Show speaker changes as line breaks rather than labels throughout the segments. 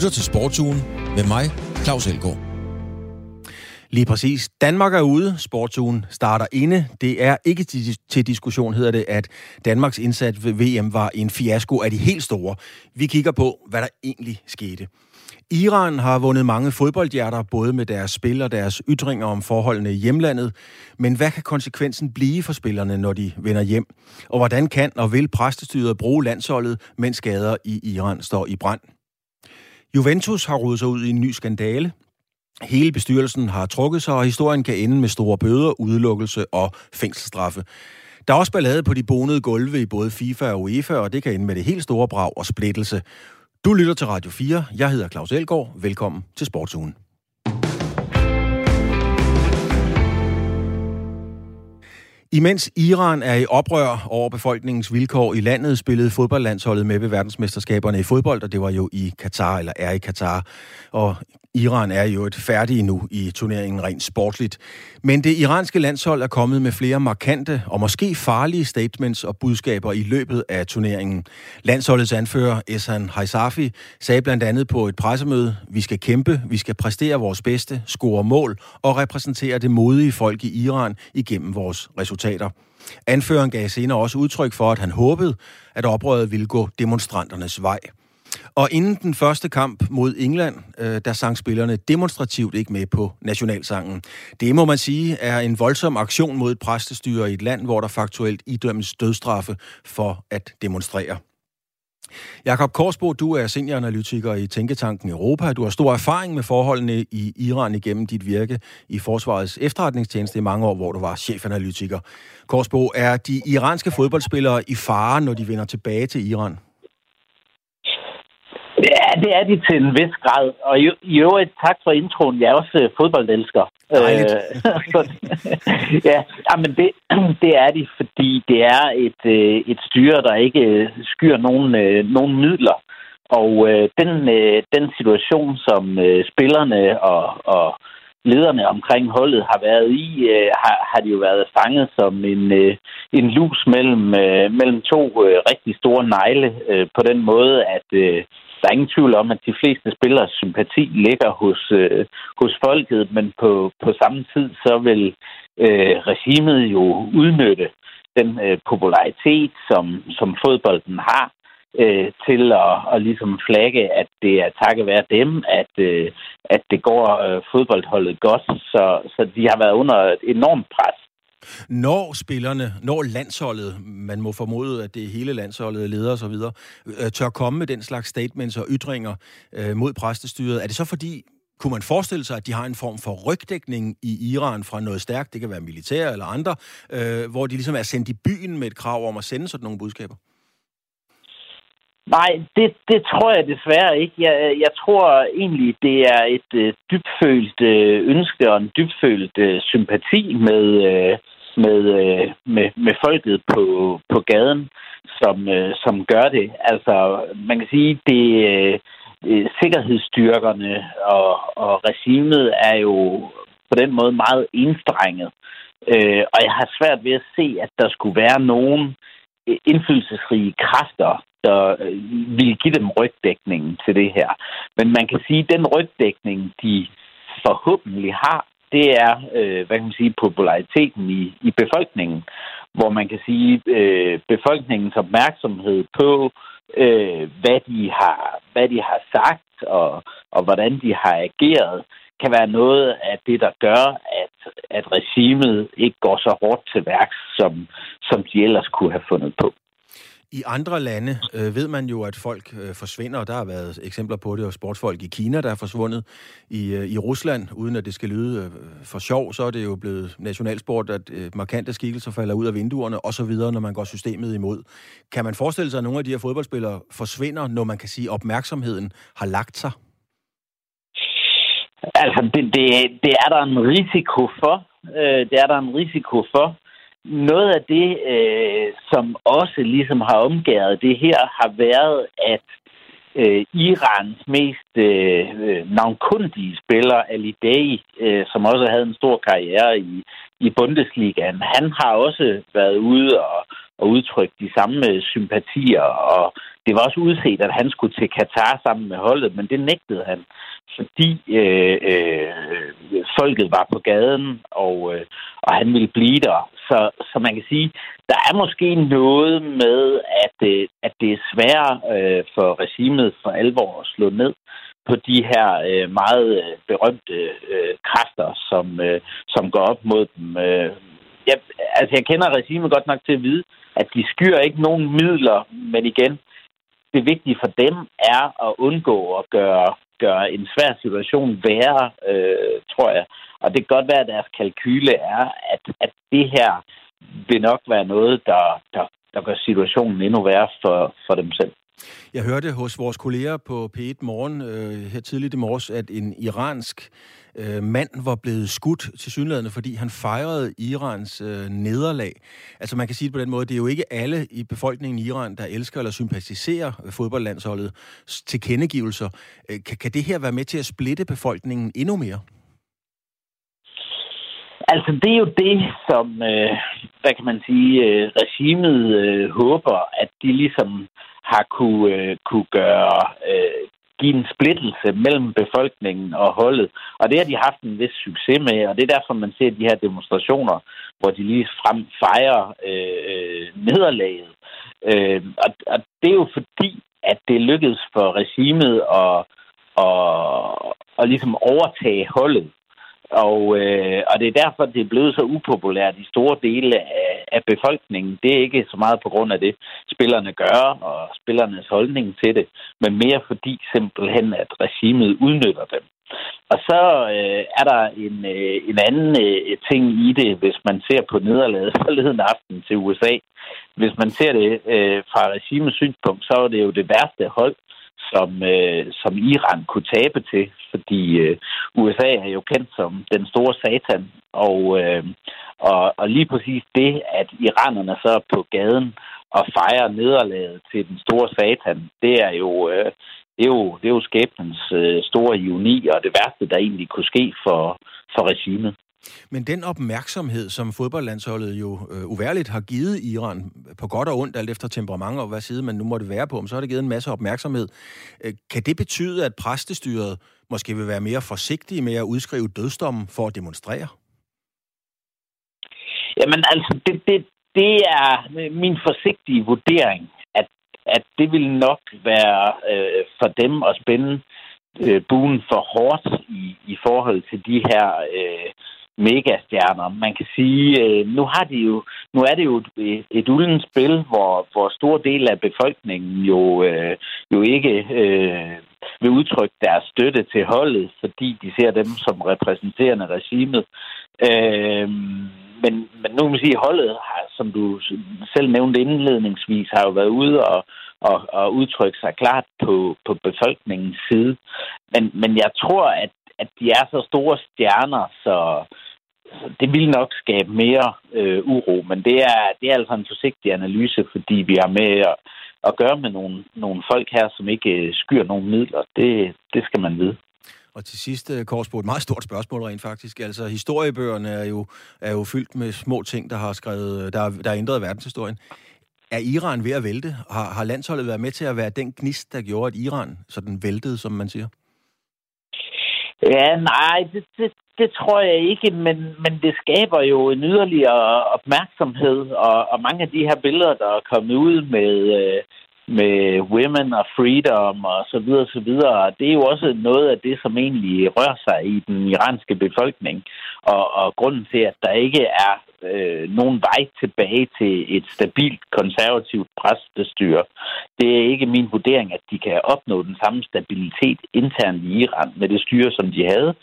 lytter til Sportsugen med mig, Claus Elgaard.
Lige præcis. Danmark er ude. Sportsugen starter inde. Det er ikke til diskussion, hedder det, at Danmarks indsats ved VM var en fiasko af de helt store. Vi kigger på, hvad der egentlig skete. Iran har vundet mange fodboldhjerter, både med deres spil og deres ytringer om forholdene i hjemlandet. Men hvad kan konsekvensen blive for spillerne, når de vender hjem? Og hvordan kan og vil præstestyret bruge landsholdet, mens skader i Iran står i brand? Juventus har rodet sig ud i en ny skandale. Hele bestyrelsen har trukket sig, og historien kan ende med store bøder, udelukkelse og fængselsstraffe. Der er også ballade på de bonede gulve i både FIFA og UEFA, og det kan ende med det helt store brag og splittelse. Du lytter til Radio 4. Jeg hedder Claus Elgaard. Velkommen til Sportsugen. Imens Iran er i oprør over befolkningens vilkår i landet, spillede fodboldlandsholdet med ved verdensmesterskaberne i fodbold, og det var jo i Katar, eller er i Katar. Og Iran er jo et færdigt nu i turneringen rent sportsligt. Men det iranske landshold er kommet med flere markante og måske farlige statements og budskaber i løbet af turneringen. Landsholdets anfører Esan Haisafi sagde blandt andet på et pressemøde, vi skal kæmpe, vi skal præstere vores bedste, score mål og repræsentere det modige folk i Iran igennem vores resultater. Anføreren gav senere også udtryk for, at han håbede, at oprøret ville gå demonstranternes vej. Og inden den første kamp mod England, øh, der sang spillerne demonstrativt ikke med på nationalsangen. Det må man sige er en voldsom aktion mod et præstestyre i et land, hvor der faktuelt idømmes dødstraffe for at demonstrere. Jakob Korsbo, du er senioranalytiker i Tænketanken Europa. Du har stor erfaring med forholdene i Iran igennem dit virke i Forsvarets efterretningstjeneste i mange år, hvor du var chefanalytiker. Korsbo, er de iranske fodboldspillere i fare, når de vender tilbage til Iran?
Det er de til en vis grad. Og i, i øvrigt, tak for introen. Jeg er også uh, fodboldelsker.
Dejligt.
Øh, ja, men det, det er de, fordi det er et, uh, et styre, der ikke skyer nogen, nogen midler. Og uh, den, uh, den situation, som uh, spillerne og, og lederne omkring holdet har været i, uh, har, har de jo været fanget som en, uh, en lus mellem, uh, mellem to uh, rigtig store negle, uh, på den måde, at uh, der er ingen tvivl om, at de fleste spillers sympati ligger hos, øh, hos folket, men på, på samme tid så vil øh, regimet jo udnytte den øh, popularitet, som, som fodbolden har, øh, til at, at ligesom flagge, at det er takket være dem, at, øh, at det går øh, fodboldholdet godt. Så, så de har været under et enormt pres
når spillerne, når landsholdet, man må formode, at det er hele landsholdet, ledere osv., øh, tør komme med den slags statements og ytringer øh, mod præstestyret, er det så fordi, kunne man forestille sig, at de har en form for rygdækning i Iran fra noget stærkt, det kan være militær eller andre, øh, hvor de ligesom er sendt i byen med et krav om at sende sådan nogle budskaber?
Nej, det, det tror jeg desværre ikke. Jeg, jeg tror egentlig, det er et øh, dybfølt øh, ønske og en dybfølt øh, sympati med, øh, med, øh, med, med folket på, på gaden, som, øh, som gør det. Altså, man kan sige, det øh, øh sikkerhedsstyrkerne og, og regimet er jo på den måde meget enstrenget. Øh, og jeg har svært ved at se, at der skulle være nogen indflydelsesrige kræfter, der øh, ville give dem rygdækningen til det her. Men man kan sige, at den rygdækning, de forhåbentlig har, det er, øh, hvad kan man sige, populariteten i, i befolkningen, hvor man kan sige, øh, befolkningens opmærksomhed på, øh, hvad, de har, hvad de har sagt og, og hvordan de har ageret, kan være noget af det, der gør, at, at regimet ikke går så hårdt til værks, som, som de ellers kunne have fundet på.
I andre lande øh, ved man jo, at folk øh, forsvinder, og der har været eksempler på det, og sportsfolk i Kina, der er forsvundet. I, øh, i Rusland, uden at det skal lyde øh, for sjov, så er det jo blevet nationalsport, at øh, markante skikkelser falder ud af vinduerne, og så videre, når man går systemet imod. Kan man forestille sig, at nogle af de her fodboldspillere forsvinder, når man kan sige, at opmærksomheden har lagt sig?
Altså, det, det, det er der en risiko for. Øh, det er der en risiko for. Noget af det, øh, som også ligesom har omgået det her, har været, at øh, Irans mest øh, øh navnkundige spiller, Ali Day, øh, som også havde en stor karriere i, i Bundesligaen, han har også været ude og, og udtrykke de samme øh, sympatier, og det var også udset, at han skulle til Katar sammen med holdet, men det nægtede han, fordi øh, øh, folket var på gaden, og, øh, og han ville blive der. Så, så man kan sige, der er måske noget med, at, øh, at det er sværere øh, for regimet for alvor at slå ned på de her øh, meget øh, berømte øh, kræfter, som, øh, som går op mod dem. Øh, jeg, altså, jeg kender regimet godt nok til at vide, at de skyr ikke nogen midler, men igen, det vigtige for dem er at undgå at gøre, gøre en svær situation værre, øh, tror jeg. Og det kan godt være, at deres kalkyle er, at, at det her vil nok være noget, der, der, der gør situationen endnu værre for, for dem selv.
Jeg hørte hos vores kolleger på P1 Morgen øh, her tidligt i morges, at en iransk øh, mand var blevet skudt til synlædende, fordi han fejrede Irans øh, nederlag. Altså man kan sige det på den måde, det er jo ikke alle i befolkningen i Iran, der elsker eller sympatiserer fodboldlandsholdet til kendegivelser. Øh, kan, kan det her være med til at splitte befolkningen endnu mere?
Altså, det er jo det, som, øh, hvad kan man sige, øh, regimet øh, håber, at de ligesom har kunne, øh, kunne gøre, øh, give en splittelse mellem befolkningen og holdet. Og det har de haft en vis succes med, og det er derfor, man ser de her demonstrationer, hvor de lige frem fejrer øh, øh nederlaget. Øh, og, og det er jo fordi, at det lykkedes for regimet at, at, at ligesom overtage holdet. Og, øh, og det er derfor, det er blevet så upopulært i store dele af, af befolkningen. Det er ikke så meget på grund af det, spillerne gør og spillernes holdning til det, men mere fordi simpelthen, at regimet udnytter dem. Og så øh, er der en, øh, en anden øh, ting i det, hvis man ser på nederlaget forleden aften til USA. Hvis man ser det øh, fra regimets synspunkt, så er det jo det værste hold, som, øh, som Iran kunne tabe til, fordi øh, USA er jo kendt som den store satan, og, øh, og, og lige præcis det, at iranerne så er på gaden og fejrer nederlaget til den store satan, det er jo, øh, det er jo, det er jo skæbnens øh, store ironi, og det værste, der egentlig kunne ske for, for regimet.
Men den opmærksomhed, som fodboldlandsholdet jo øh, uværligt har givet Iran, på godt og ondt, alt efter temperament og hvad side man nu måtte være på, så har det givet en masse opmærksomhed. Øh, kan det betyde, at præstestyret måske vil være mere forsigtige med at udskrive dødsdommen for at demonstrere?
Jamen altså, det, det, det er min forsigtige vurdering, at, at det vil nok være øh, for dem at spænde øh, buen for hårdt i, i forhold til de her øh, megastjerner. Man kan sige, øh, nu har de jo, nu er det jo et, et uldent spil, hvor, hvor stor del af befolkningen jo, øh, jo ikke øh, vil udtrykke deres støtte til holdet, fordi de ser dem som repræsenterende regimet. Øh, men, men nu kan man sige, at holdet, har, som du selv nævnte indledningsvis, har jo været ude og, og, og udtrykke sig klart på, på befolkningens side. Men, men jeg tror, at, at de er så store stjerner, så, det vil nok skabe mere øh, uro, men det er, det er altså en forsigtig analyse, fordi vi har med at, at gøre med nogle, nogle folk her, som ikke øh, skyr skyer nogen midler. Det, det skal man vide.
Og til sidst, øh, Korsbo, et meget stort spørgsmål rent faktisk. Altså, historiebøgerne er jo, er jo fyldt med små ting, der har skrevet, øh, der, der har ændret verdenshistorien. Er Iran ved at vælte? Har, har landsholdet været med til at være den gnist, der gjorde, at Iran sådan væltede, som man siger?
Ja, nej, det, det, det tror jeg ikke, men, men det skaber jo en yderligere opmærksomhed, og, og mange af de her billeder, der er kommet ud med, øh, med women og freedom og så videre, så videre, det er jo også noget af det, som egentlig rører sig i den iranske befolkning, og, og grunden til, at der ikke er øh, nogen vej tilbage til et stabilt konservativt præstestyre. Det er ikke min vurdering, at de kan opnå den samme stabilitet internt i Iran med det styre, som de havde.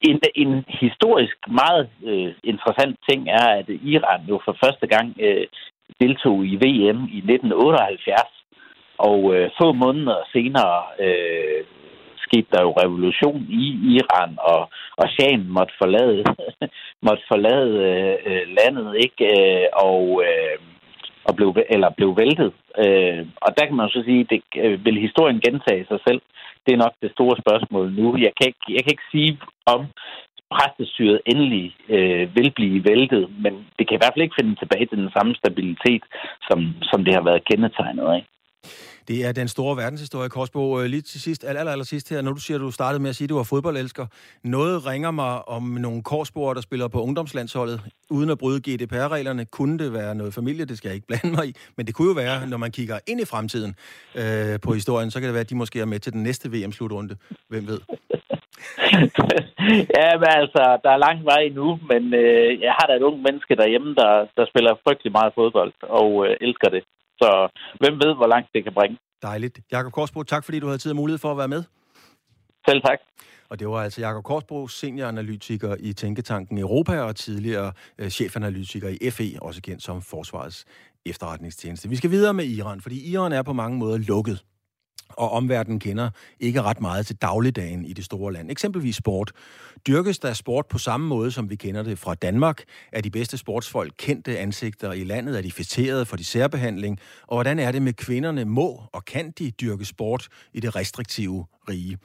En, en historisk meget øh, interessant ting er, at Iran jo for første gang øh, deltog i VM i 1978, og øh, få måneder senere øh, skete der jo revolution i Iran, og, og Shahen måtte forlade, måtte forlade øh, landet, ikke? Øh, og, øh, og blev, eller blev væltet. Øh, og der kan man jo så sige, det, øh, vil historien gentage sig selv? Det er nok det store spørgsmål nu. Jeg kan ikke, jeg kan ikke sige, om præstestyret endelig øh, vil blive væltet, men det kan i hvert fald ikke finde tilbage til den samme stabilitet, som, som det har været kendetegnet af.
Det er den store verdenshistorie, Korsbo. Øh, lige til sidst, aller, aller sidst her, når du siger, at du startede med at sige, at du var fodboldelsker. Noget ringer mig om nogle korsboer, der spiller på ungdomslandsholdet, uden at bryde GDPR-reglerne. Kunne det være noget familie? Det skal jeg ikke blande mig i. Men det kunne jo være, når man kigger ind i fremtiden øh, på historien, så kan det være, at de måske er med til den næste VM-slutrunde. Hvem ved?
ja, men altså, der er lang vej endnu, men øh, jeg har da et ung menneske derhjemme, der, der spiller frygtelig meget fodbold og øh, elsker det. Så hvem ved, hvor langt det kan bringe.
Dejligt. Jakob Korsbro, tak fordi du havde tid og mulighed for at være med.
Selv tak.
Og det var altså Jakob Korsbro, senioranalytiker i Tænketanken Europa og tidligere øh, chefanalytiker i FE, også kendt som Forsvarets efterretningstjeneste. Vi skal videre med Iran, fordi Iran er på mange måder lukket og omverdenen kender ikke ret meget til dagligdagen i det store land. Eksempelvis sport. Dyrkes der sport på samme måde, som vi kender det fra Danmark? Er de bedste sportsfolk kendte ansigter i landet? Er de fætteret for de særbehandling? Og hvordan er det med kvinderne? Må og kan de dyrke sport i det restriktive rige?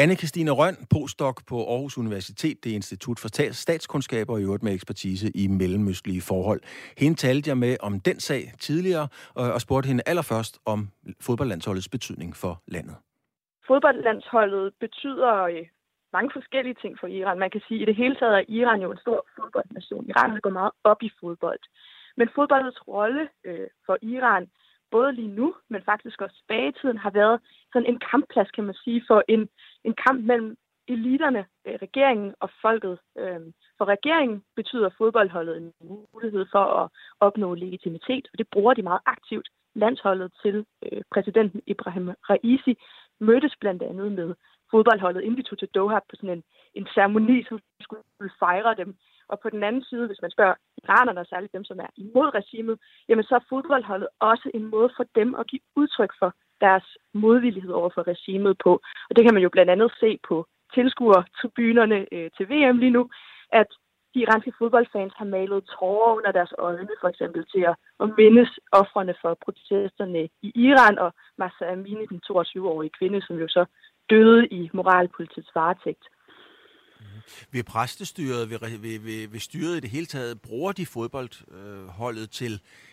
anne Christine Røn, postdoc på Aarhus Universitet, det er Institut for Statskundskaber og i øvrigt med ekspertise i mellemøstlige forhold. Hende talte jeg med om den sag tidligere, og spurgte hende allerførst om fodboldlandsholdets betydning for landet.
Fodboldlandsholdet betyder øh, mange forskellige ting for Iran. Man kan sige, at i det hele taget er Iran jo en stor fodboldnation. Iran går meget op i fodbold. Men fodboldets rolle øh, for Iran både lige nu, men faktisk også tilbage i tiden, har været sådan en kampplads, kan man sige, for en, en kamp mellem eliterne, øh, regeringen og folket. Øh, for regeringen betyder fodboldholdet en mulighed for at opnå legitimitet, og det bruger de meget aktivt. Landsholdet til øh, præsidenten Ibrahim Raisi mødtes blandt andet med fodboldholdet, inden de tog til Doha på sådan en, en ceremoni, som skulle fejre dem. Og på den anden side, hvis man spørger iranerne, og særligt dem, som er imod regimet, jamen så er fodboldholdet også en måde for dem at give udtryk for deres modvillighed over for regimet på. Og det kan man jo blandt andet se på tilskuertribunerne øh, til VM lige nu, at de iranske fodboldfans har malet tårer under deres øjne, for eksempel til at, at mindes offrene for protesterne i Iran, og Massa Amini, den 22-årige kvinde, som jo så døde i moralpolitiets varetægt. Mm-hmm.
Ved præstestyret, ved, ved, ved, ved styret i det hele taget, bruger de fodboldholdet øh, til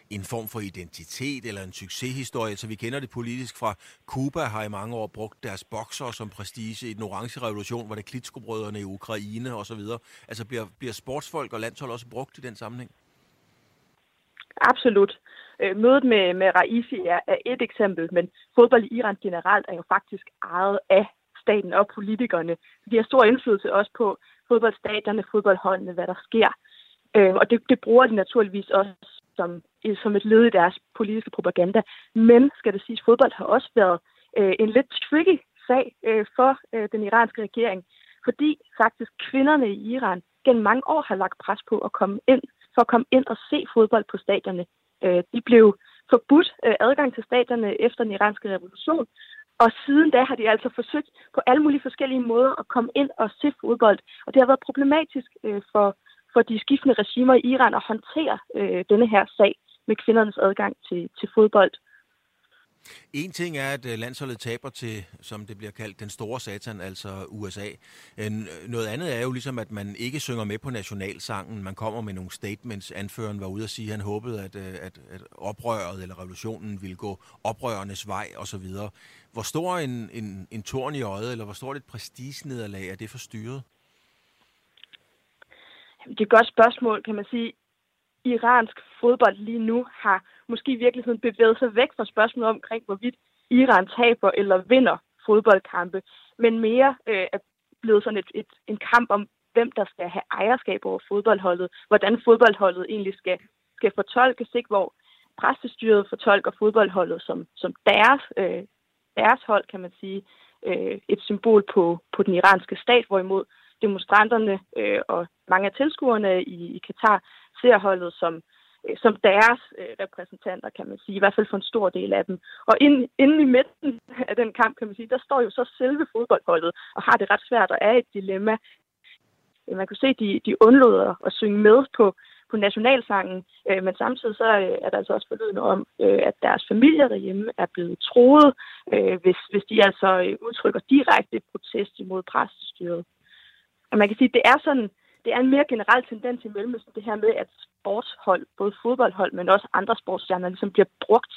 en form for identitet eller en succeshistorie, så vi kender det politisk fra Cuba har i mange år brugt deres bokser som prestige i den orange revolution, var det klitskobrødrene i Ukraine osv. Altså bliver, bliver sportsfolk og landshold også brugt i den sammenhæng?
Absolut. Øh, mødet med, med Raisi er, er et eksempel, men fodbold i Iran generelt er jo faktisk ejet af staten og politikerne. De har stor indflydelse også på fodboldstaterne, fodboldholdene, hvad der sker. Øh, og det, det bruger de naturligvis også som, som et led i deres politiske propaganda. Men, skal det siges, fodbold har også været øh, en lidt tricky sag øh, for øh, den iranske regering, fordi faktisk kvinderne i Iran gennem mange år har lagt pres på at komme ind, for at komme ind og se fodbold på stadionerne. Øh, de blev forbudt øh, adgang til stadionerne efter den iranske revolution, og siden da har de altså forsøgt på alle mulige forskellige måder at komme ind og se fodbold. Og det har været problematisk øh, for, for de skiftende regimer i Iran at håndtere øh, denne her sag med kvindernes adgang til, til fodbold.
En ting er, at øh, landsholdet taber til, som det bliver kaldt, den store satan, altså USA. Øh, noget andet er jo ligesom, at man ikke synger med på nationalsangen. Man kommer med nogle statements. Anføreren var ude at sige, at han håbede, at, øh, at, at oprøret eller revolutionen ville gå oprørernes vej osv. Hvor stor en, en, en torn i øjet, eller hvor stort et prestigenederlag er det for styret?
Det er et godt spørgsmål, kan man sige. Iransk fodbold lige nu har måske i virkeligheden bevæget sig væk fra spørgsmålet omkring, hvorvidt Iran taber eller vinder fodboldkampe, men mere øh, er blevet sådan et, et, en kamp om, hvem der skal have ejerskab over fodboldholdet, hvordan fodboldholdet egentlig skal, skal fortolkes, ikke? hvor præstestyret fortolker fodboldholdet som, som deres, øh, deres hold, kan man sige, øh, et symbol på, på den iranske stat, hvorimod demonstranterne øh, og mange af tilskuerne i, i Katar ser holdet som Øh, som deres øh, repræsentanter, kan man sige, i hvert fald for en stor del af dem. Og ind, inde i midten af den kamp, kan man sige, der står jo så selve fodboldholdet, og har det ret svært og er et dilemma. Øh, man kan se, at de, de undlod at synge med på, på nationalsangen, øh, men samtidig så øh, er der altså også forlydende om, øh, at deres familier derhjemme er blevet troet, øh, hvis, hvis de altså øh, udtrykker direkte protest imod præstestyret. Og man kan sige, at det er sådan, det er en mere generel tendens i Mellemøsten, det her med, at sportshold, både fodboldhold, men også andre sportsstjerner, ligesom bliver brugt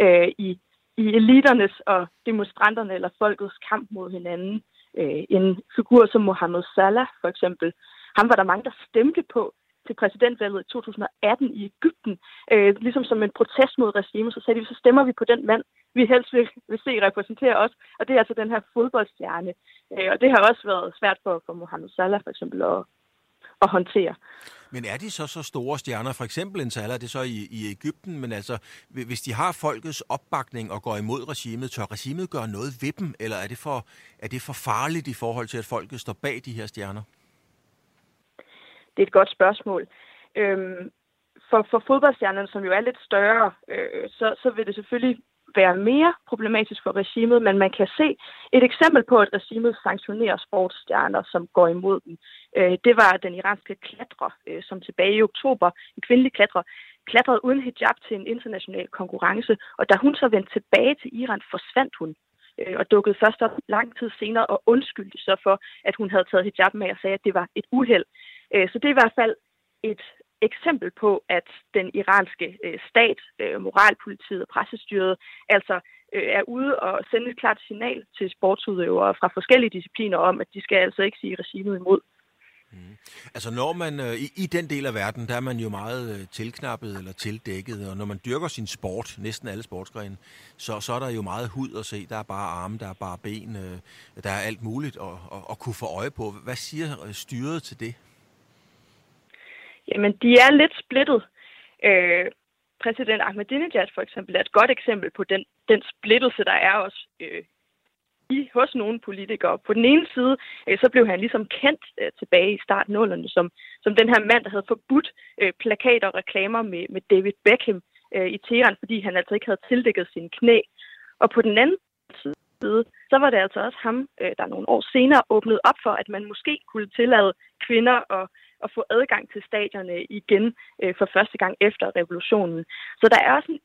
øh, i, i eliternes og demonstranterne eller folkets kamp mod hinanden. Øh, en figur som Mohammed Salah, for eksempel, ham var der mange, der stemte på til præsidentvalget i 2018 i Ægypten, øh, ligesom som en protest mod regimet, så sagde de, så stemmer vi på den mand, vi helst vil, vil se repræsentere os, og det er altså den her fodboldstjerne. Øh, og det har også været svært for, for Mohamed Salah for eksempel at, at håndtere.
Men er de så så store stjerner? For eksempel en Salah, det er så i, i Ægypten, men altså, hvis de har folkets opbakning og går imod regimet, tør regimet gøre noget ved dem, eller er det for, er det for farligt i forhold til, at folket står bag de her stjerner?
Det er et godt spørgsmål. Øhm, for, for fodboldstjernerne, som jo er lidt større, øh, så, så vil det selvfølgelig være mere problematisk for regimet, men man kan se et eksempel på, at regimet sanktionerer sportsstjerner, som går imod dem. Øh, det var den iranske klatrer, øh, som tilbage i oktober, en kvindelig klatrer, klatrede uden hijab til en international konkurrence, og da hun så vendte tilbage til Iran, forsvandt hun øh, og dukkede først op lang tid senere og undskyldte så for, at hun havde taget hijab med og sagde, at det var et uheld. Øh, så det er i hvert fald et eksempel på, at den iranske øh, stat, øh, moralpolitiet og pressestyret altså er ude og sende et klart signal til sportsudøvere fra forskellige discipliner om, at de skal altså ikke sige regimet imod.
Mm. Altså når man øh, i, i den del af verden, der er man jo meget øh, tilknappet eller tildækket, og når man dyrker sin sport, næsten alle sportsgrene, så, så er der jo meget hud at se. Der er bare arme, der er bare ben, øh, der er alt muligt at, at, at kunne få øje på. Hvad siger styret til det?
Jamen, de er lidt splittet. Øh, præsident Ahmadinejad for eksempel er et godt eksempel på den, den splittelse, der er også øh, i, hos nogle politikere. På den ene side, øh, så blev han ligesom kendt øh, tilbage i starten som, som den her mand, der havde forbudt øh, plakater og reklamer med, med David Beckham øh, i Teheran, fordi han altså ikke havde tildækket sine knæ. Og på den anden side, så var det altså også ham, øh, der nogle år senere åbnede op for, at man måske kunne tillade kvinder at at få adgang til stadierne igen øh, for første gang efter revolutionen. Så der er også en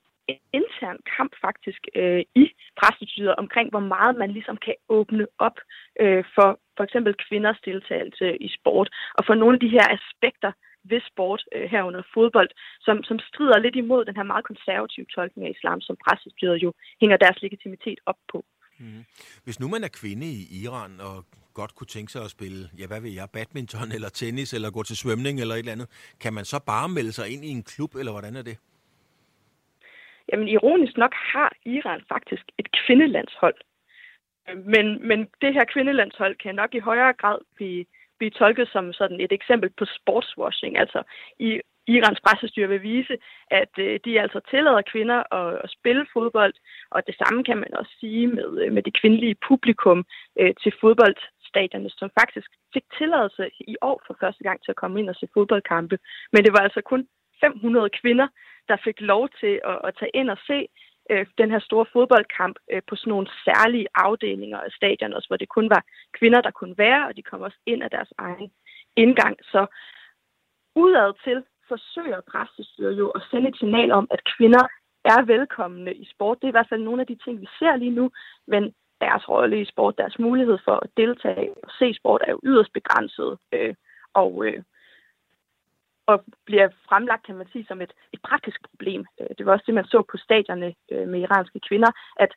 intern kamp faktisk øh, i præstestyret omkring, hvor meget man ligesom kan åbne op øh, for for eksempel kvinders deltagelse i sport, og for nogle af de her aspekter ved sport øh, herunder fodbold, som, som strider lidt imod den her meget konservative tolkning af islam, som præstestyret jo hænger deres legitimitet op på.
Mm. Hvis nu man er kvinde i Iran og godt kunne tænke sig at spille, ja hvad ved jeg, badminton eller tennis eller gå til svømning eller et eller andet, kan man så bare melde sig ind i en klub, eller hvordan er det?
Jamen ironisk nok har Iran faktisk et kvindelandshold. Men, men det her kvindelandshold kan nok i højere grad blive, blive tolket som sådan et eksempel på sportswashing. Altså i Irans pressestyre vil vise, at øh, de altså tillader kvinder at, at spille fodbold, og det samme kan man også sige med, øh, med det kvindelige publikum øh, til fodboldstadierne, som faktisk fik tilladelse i år for første gang til at komme ind og se fodboldkampe. Men det var altså kun 500 kvinder, der fik lov til at, at tage ind og se øh, den her store fodboldkamp øh, på sådan nogle særlige afdelinger af stadion, også hvor det kun var kvinder, der kunne være, og de kom også ind af deres egen indgang. Så udad til, forsøger præstestyret jo at sende et signal om, at kvinder er velkomne i sport. Det er i hvert fald nogle af de ting, vi ser lige nu, men deres rolle i sport, deres mulighed for at deltage og se sport er jo yderst begrænset. Øh, og, øh, og bliver fremlagt, kan man sige, som et, et praktisk problem. Øh, det var også det, man så på stadierne øh, med iranske kvinder, at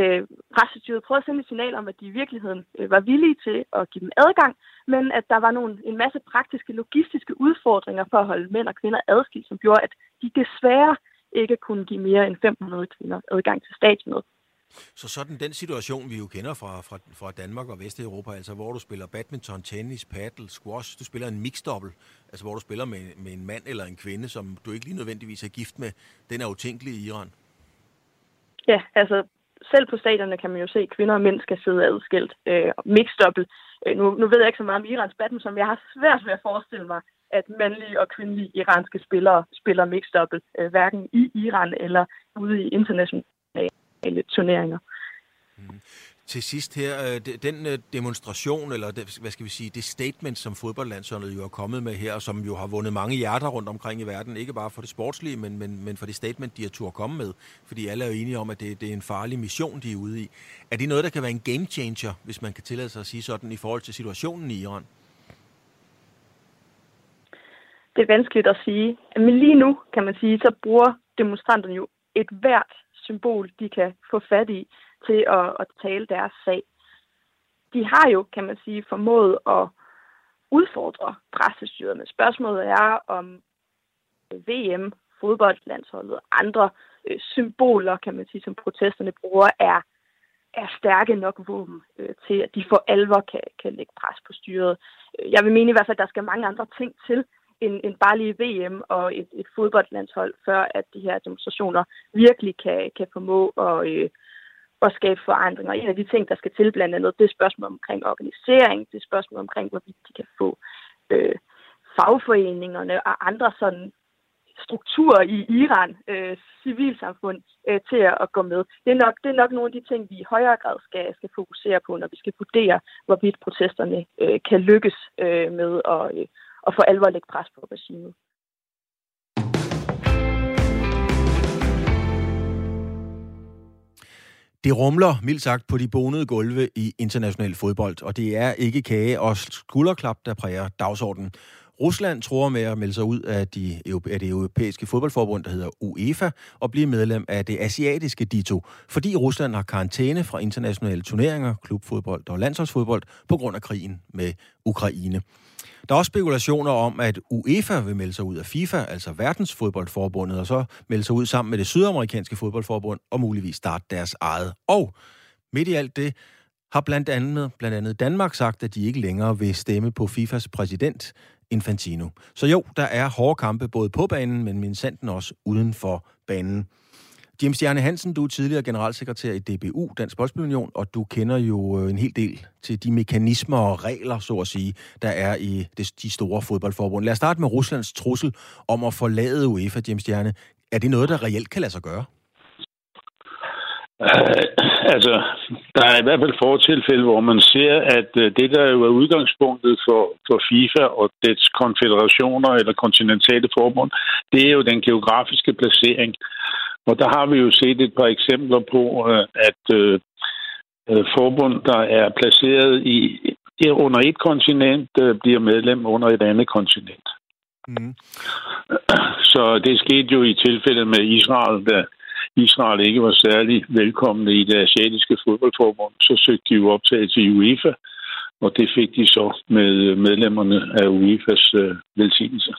øh, præstestyret prøvede at sende et signal om, at de i virkeligheden øh, var villige til at give dem adgang, men at der var nogle, en masse praktiske, logistiske udfordringer for at holde mænd og kvinder adskilt, som gjorde, at de desværre ikke kunne give mere end 500 kvinder adgang til stadionet.
Så sådan den situation, vi jo kender fra, fra, fra Danmark og Vesteuropa, altså hvor du spiller badminton, tennis, paddle, squash, du spiller en mixdobbel, altså hvor du spiller med, med en mand eller en kvinde, som du ikke lige nødvendigvis er gift med, den er utænkelig i Iran.
Ja, altså selv på stadierne kan man jo se, at kvinder og mænd skal sidde adskilt. Øh, mixed Øh, nu, nu ved jeg ikke så meget om Irans badminton, som jeg har svært ved at forestille mig, at mandlige og kvindelige iranske spillere spiller mixed øh, hverken i Iran eller ude i internationale turneringer.
Mm. Til sidst her, øh, den øh, demonstration, eller det, hvad skal vi sige, det statement, som fodboldlandsholdet jo er kommet med her, og som jo har vundet mange hjerter rundt omkring i verden, ikke bare for det sportslige, men, men, men for det statement, de har tur komme med. Fordi alle er jo enige om, at det, det er en farlig mission, de er ude i. Er det noget, der kan være en game changer, hvis man kan tillade sig at sige sådan, i forhold til situationen i Iran?
Det er vanskeligt at sige. Men lige nu, kan man sige, så bruger demonstranterne jo et hvert symbol, de kan få fat i til at, at tale deres sag. De har jo, kan man sige, formået at udfordre pressestyret, men spørgsmålet er, om VM, fodboldlandsholdet og andre øh, symboler, kan man sige, som protesterne bruger, er, er stærke nok våben øh, til, at de for alvor kan, kan lægge pres på styret. Øh, jeg vil mene i hvert fald, at der skal mange andre ting til, end, end bare lige VM og et, et fodboldlandshold, før at de her demonstrationer virkelig kan, kan formå at, øh, at skabe forandringer. En af de ting, der skal til blandt andet, det er spørgsmål omkring organisering, det er spørgsmål omkring, hvorvidt de kan få øh, fagforeningerne og andre sådan strukturer i Iran, øh, civilsamfund, øh, til at gå med. Det er, nok, det er nok nogle af de ting, vi i højere grad skal, skal fokusere på, når vi skal vurdere, hvorvidt protesterne øh, kan lykkes øh, med at, øh, at for alvor lægge pres på regimet.
Det rumler, mildt sagt, på de bonede gulve i international fodbold, og det er ikke kage og skulderklap, der præger dagsordenen. Rusland tror med at melde sig ud af, de, af det europæiske fodboldforbund, der hedder UEFA, og blive medlem af det asiatiske DITO, fordi Rusland har karantæne fra internationale turneringer, klubfodbold og landsholdsfodbold på grund af krigen med Ukraine. Der er også spekulationer om, at UEFA vil melde sig ud af FIFA, altså verdensfodboldforbundet, og så melde sig ud sammen med det sydamerikanske fodboldforbund og muligvis starte deres eget. Og midt i alt det har blandt andet, blandt andet Danmark sagt, at de ikke længere vil stemme på FIFAs præsident, Infantino. Så jo, der er hårde kampe både på banen, men min sanden også uden for banen. James Jerne Hansen, du er tidligere generalsekretær i DBU, Dansk Boldspilunion, og du kender jo øh, en hel del til de mekanismer og regler, så at sige, der er i de store fodboldforbund. Lad os starte med Ruslands trussel om at forlade UEFA, James Jerne. Er det noget, der reelt kan lade sig gøre?
Uh, altså, der er i hvert fald fortilfælde, hvor man ser, at uh, det, der jo er udgangspunktet for, for FIFA og dets konfederationer eller kontinentale forbund, det er jo den geografiske placering. Og der har vi jo set et par eksempler på, øh, at øh, øh, forbund, der er placeret i under et kontinent, bliver medlem under et andet kontinent. Mm. Så det skete jo i tilfældet med Israel, da Israel ikke var særlig velkomne i det asiatiske fodboldforbund. Så søgte de jo optagelse i UEFA, og det fik de så med medlemmerne af UEFA's øh, velsignelse.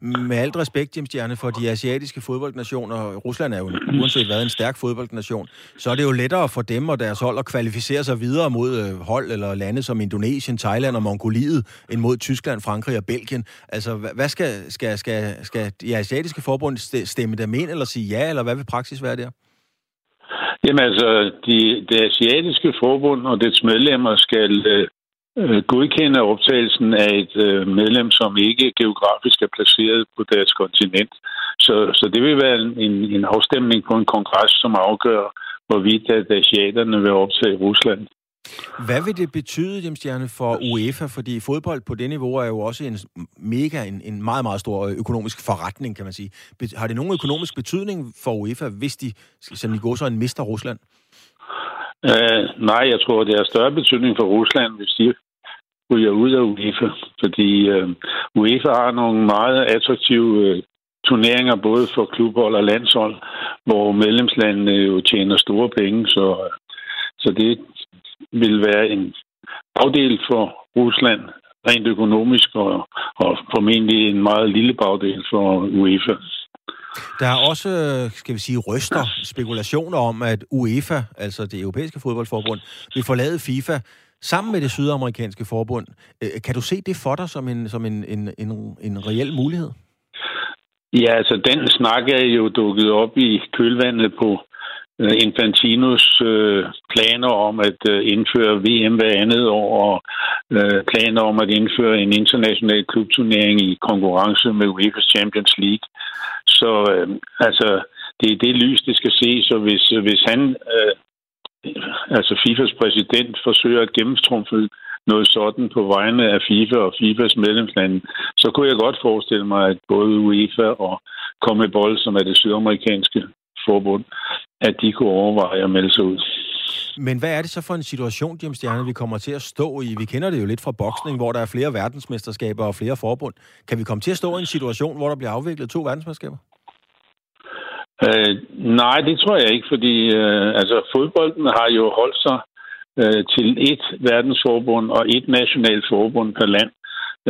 Med alt respekt, Jim Stjerne, for de asiatiske fodboldnationer, Rusland er jo uanset hvad en stærk fodboldnation, så er det jo lettere for dem og deres hold at kvalificere sig videre mod øh, hold eller lande som Indonesien, Thailand og Mongoliet, end mod Tyskland, Frankrig og Belgien. Altså, hvad skal, skal, skal, skal de asiatiske forbund stemme dem ind eller sige ja, eller hvad vil praksis være der?
Jamen altså, de, det asiatiske forbund og dets medlemmer skal øh, øh, Øh, godkende optagelsen af et øh, medlem, som ikke geografisk er placeret på deres kontinent. Så, så det vil være en, en afstemning på en kongres, som afgør, hvorvidt at asiaterne vil optage Rusland.
Hvad vil det betyde, Jim Stjerne, for UEFA? Fordi fodbold på det niveau er jo også en mega, en, en meget, meget stor øh, økonomisk forretning, kan man sige. Har det nogen økonomisk betydning for UEFA, hvis de, som i går så en mister Rusland?
Uh, nej, jeg tror, det har større betydning for Rusland, hvis de ryger ud af UEFA. Fordi uh, UEFA har nogle meget attraktive uh, turneringer, både for klubhold og landshold, hvor medlemslandene jo tjener store penge. Så, så det vil være en bagdel for Rusland rent økonomisk, og, og formentlig en meget lille bagdel for UEFA.
Der er også, skal vi sige, ryster, spekulationer om, at UEFA, altså det europæiske fodboldforbund, vil forlade FIFA sammen med det sydamerikanske forbund. Øh, kan du se det for dig som en, som en, en, en, en reel mulighed?
Ja, altså den snak er jo dukket op i kølvandet på øh, Infantinos øh, planer om at indføre VM hver andet år, og uh, planer om at indføre en international klubturnering i konkurrence med UEFA's Champions League. Så øh, altså, det er det lys, det skal ses, så hvis, hvis han øh, altså FIFAs præsident forsøger at gennemtrumfe noget sådan på vegne af FIFA og FIFAs medlemslande, så kunne jeg godt forestille mig, at både UEFA og Comebol, som er det sydamerikanske forbund, at de kunne overveje at melde sig ud.
Men hvad er det så for en situation, Jim Stjerne, vi kommer til at stå i? Vi kender det jo lidt fra boksning, hvor der er flere verdensmesterskaber og flere forbund. Kan vi komme til at stå i en situation, hvor der bliver afviklet to verdensmesterskaber?
Øh, nej, det tror jeg ikke, fordi øh, altså, fodbolden har jo holdt sig øh, til et verdensforbund og et nationalt forbund per land.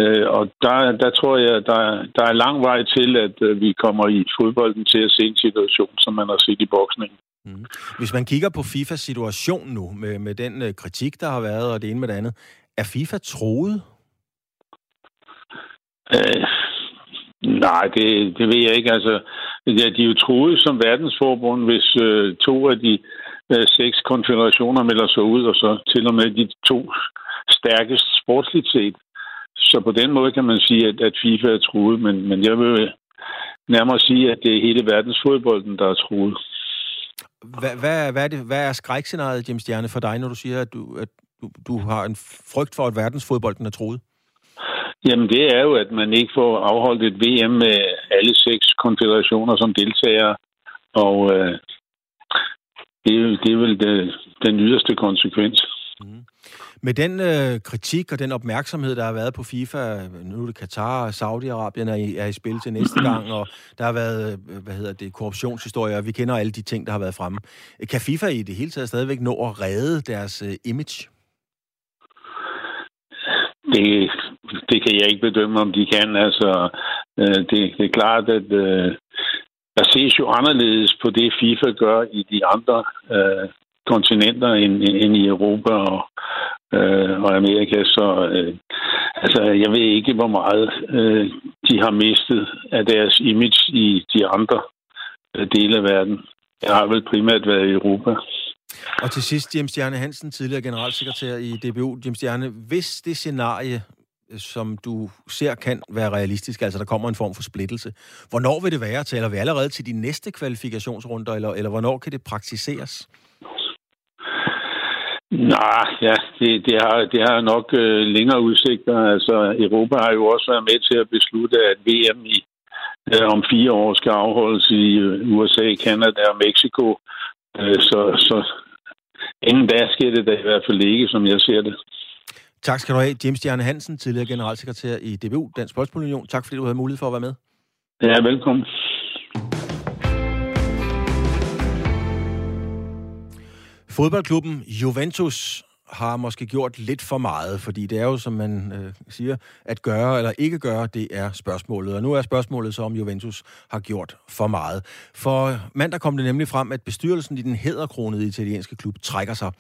Øh, og der, der tror jeg, der, der er lang vej til, at øh, vi kommer i fodbolden til at se en situation, som man har set i boksningen.
Mm. Hvis man kigger på FIFAs situation nu, med, med den øh, kritik, der har været, og det ene med det andet, er FIFA troet?
Øh, nej, det, det ved jeg ikke. Altså, ja, de er jo troet som verdensforbund, hvis øh, to af de øh, seks konfederationer melder sig ud, og så til og med de to stærkest sportsligt set. Så på den måde kan man sige, at, at FIFA er truet, men, men jeg vil nærmere sige, at det er hele verdensfodbolden, der er truet.
Hvad, hvad, hvad, er, det, hvad er skrækscenariet, Jim Stjerne, for dig, når du siger, at du, at du, du har en frygt for, at verdensfodbolden er troet?
Jamen, det er jo, at man ikke får afholdt et VM med alle seks konfederationer som deltagere. Og øh, det, er, det er vel det, den yderste konsekvens. Mm.
Med den øh, kritik og den opmærksomhed, der har været på FIFA, nu er det Katar og Saudi-Arabien er i, er i spil til næste gang, og der har været, øh, hvad hedder det, korruptionshistorier, og vi kender alle de ting, der har været fremme. Kan FIFA i det hele taget stadigvæk nå at redde deres øh, image?
Det, det kan jeg ikke bedømme, om de kan. Altså, øh, det, det er klart, at øh, der ses jo anderledes på det, FIFA gør i de andre øh, kontinenter end, end i Europa og, øh, og Amerika. Så øh, altså, jeg ved ikke, hvor meget øh, de har mistet af deres image i de andre øh, dele af verden. Jeg har vel primært været i Europa.
Og til sidst, Jens Stjerne Hansen, tidligere generalsekretær i DBU. Jens Stjerne, hvis det scenarie, øh, som du ser kan være realistisk, altså der kommer en form for splittelse, hvornår vil det være? Taler vi allerede til de næste kvalifikationsrunder, eller, eller hvornår kan det praktiseres?
Nej, ja, det, det, har, det har nok øh, længere udsigter. Altså, Europa har jo også været med til at beslutte, at VM i, øh, om fire år skal afholdes i øh, USA, Kanada og Mexico. Øh, så, så inden da sker det da i hvert fald ikke, som jeg ser det.
Tak skal du have, James Stjerne Hansen, tidligere generalsekretær i DBU, Dansk Boldspilunion. Tak fordi du havde mulighed for at være med.
Ja, velkommen.
Fodboldklubben Juventus har måske gjort lidt for meget, fordi det er jo, som man øh, siger, at gøre eller ikke gøre, det er spørgsmålet. Og nu er spørgsmålet så, om Juventus har gjort for meget. For mandag kom det nemlig frem, at bestyrelsen i den hedderkronede italienske klub trækker sig.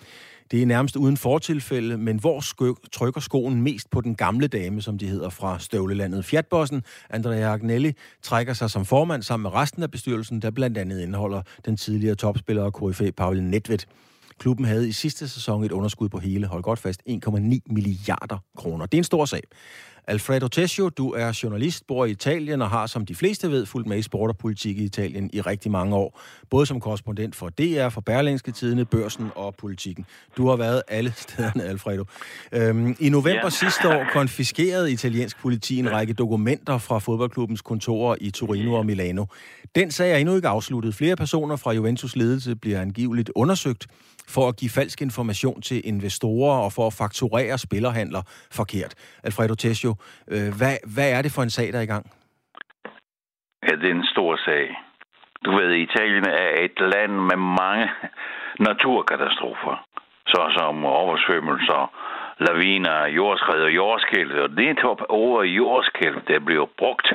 Det er nærmest uden fortilfælde, men hvor skø- trykker skoen mest på den gamle dame, som de hedder fra støvlelandet. Fiatbossen Andrea Agnelli trækker sig som formand sammen med resten af bestyrelsen, der blandt andet indeholder den tidligere topspiller og KFA Pauli Nedved. Klubben havde i sidste sæson et underskud på hele, hold godt fast, 1,9 milliarder kroner. Det er en stor sag. Alfredo Tessio, du er journalist, bor i Italien og har, som de fleste ved, fulgt med i sport og politik i Italien i rigtig mange år. Både som korrespondent for DR, for Berlingske Tidene, Børsen og Politikken. Du har været alle stederne, Alfredo. Øhm, I november ja. sidste år konfiskerede italiensk politi en række dokumenter fra fodboldklubbens kontorer i Torino og Milano. Den sag er endnu ikke afsluttet. Flere personer fra Juventus ledelse bliver angiveligt undersøgt for at give falsk information til investorer og for at fakturere spillerhandler forkert. Alfredo Tesio, øh, hvad, hvad er det for en sag, der er i gang?
Ja, det er en stor sag. Du ved, Italien er et land med mange naturkatastrofer, såsom oversvømmelser, laviner, jordskred og jordskælv. Og det er top over jordskælv, der bliver brugt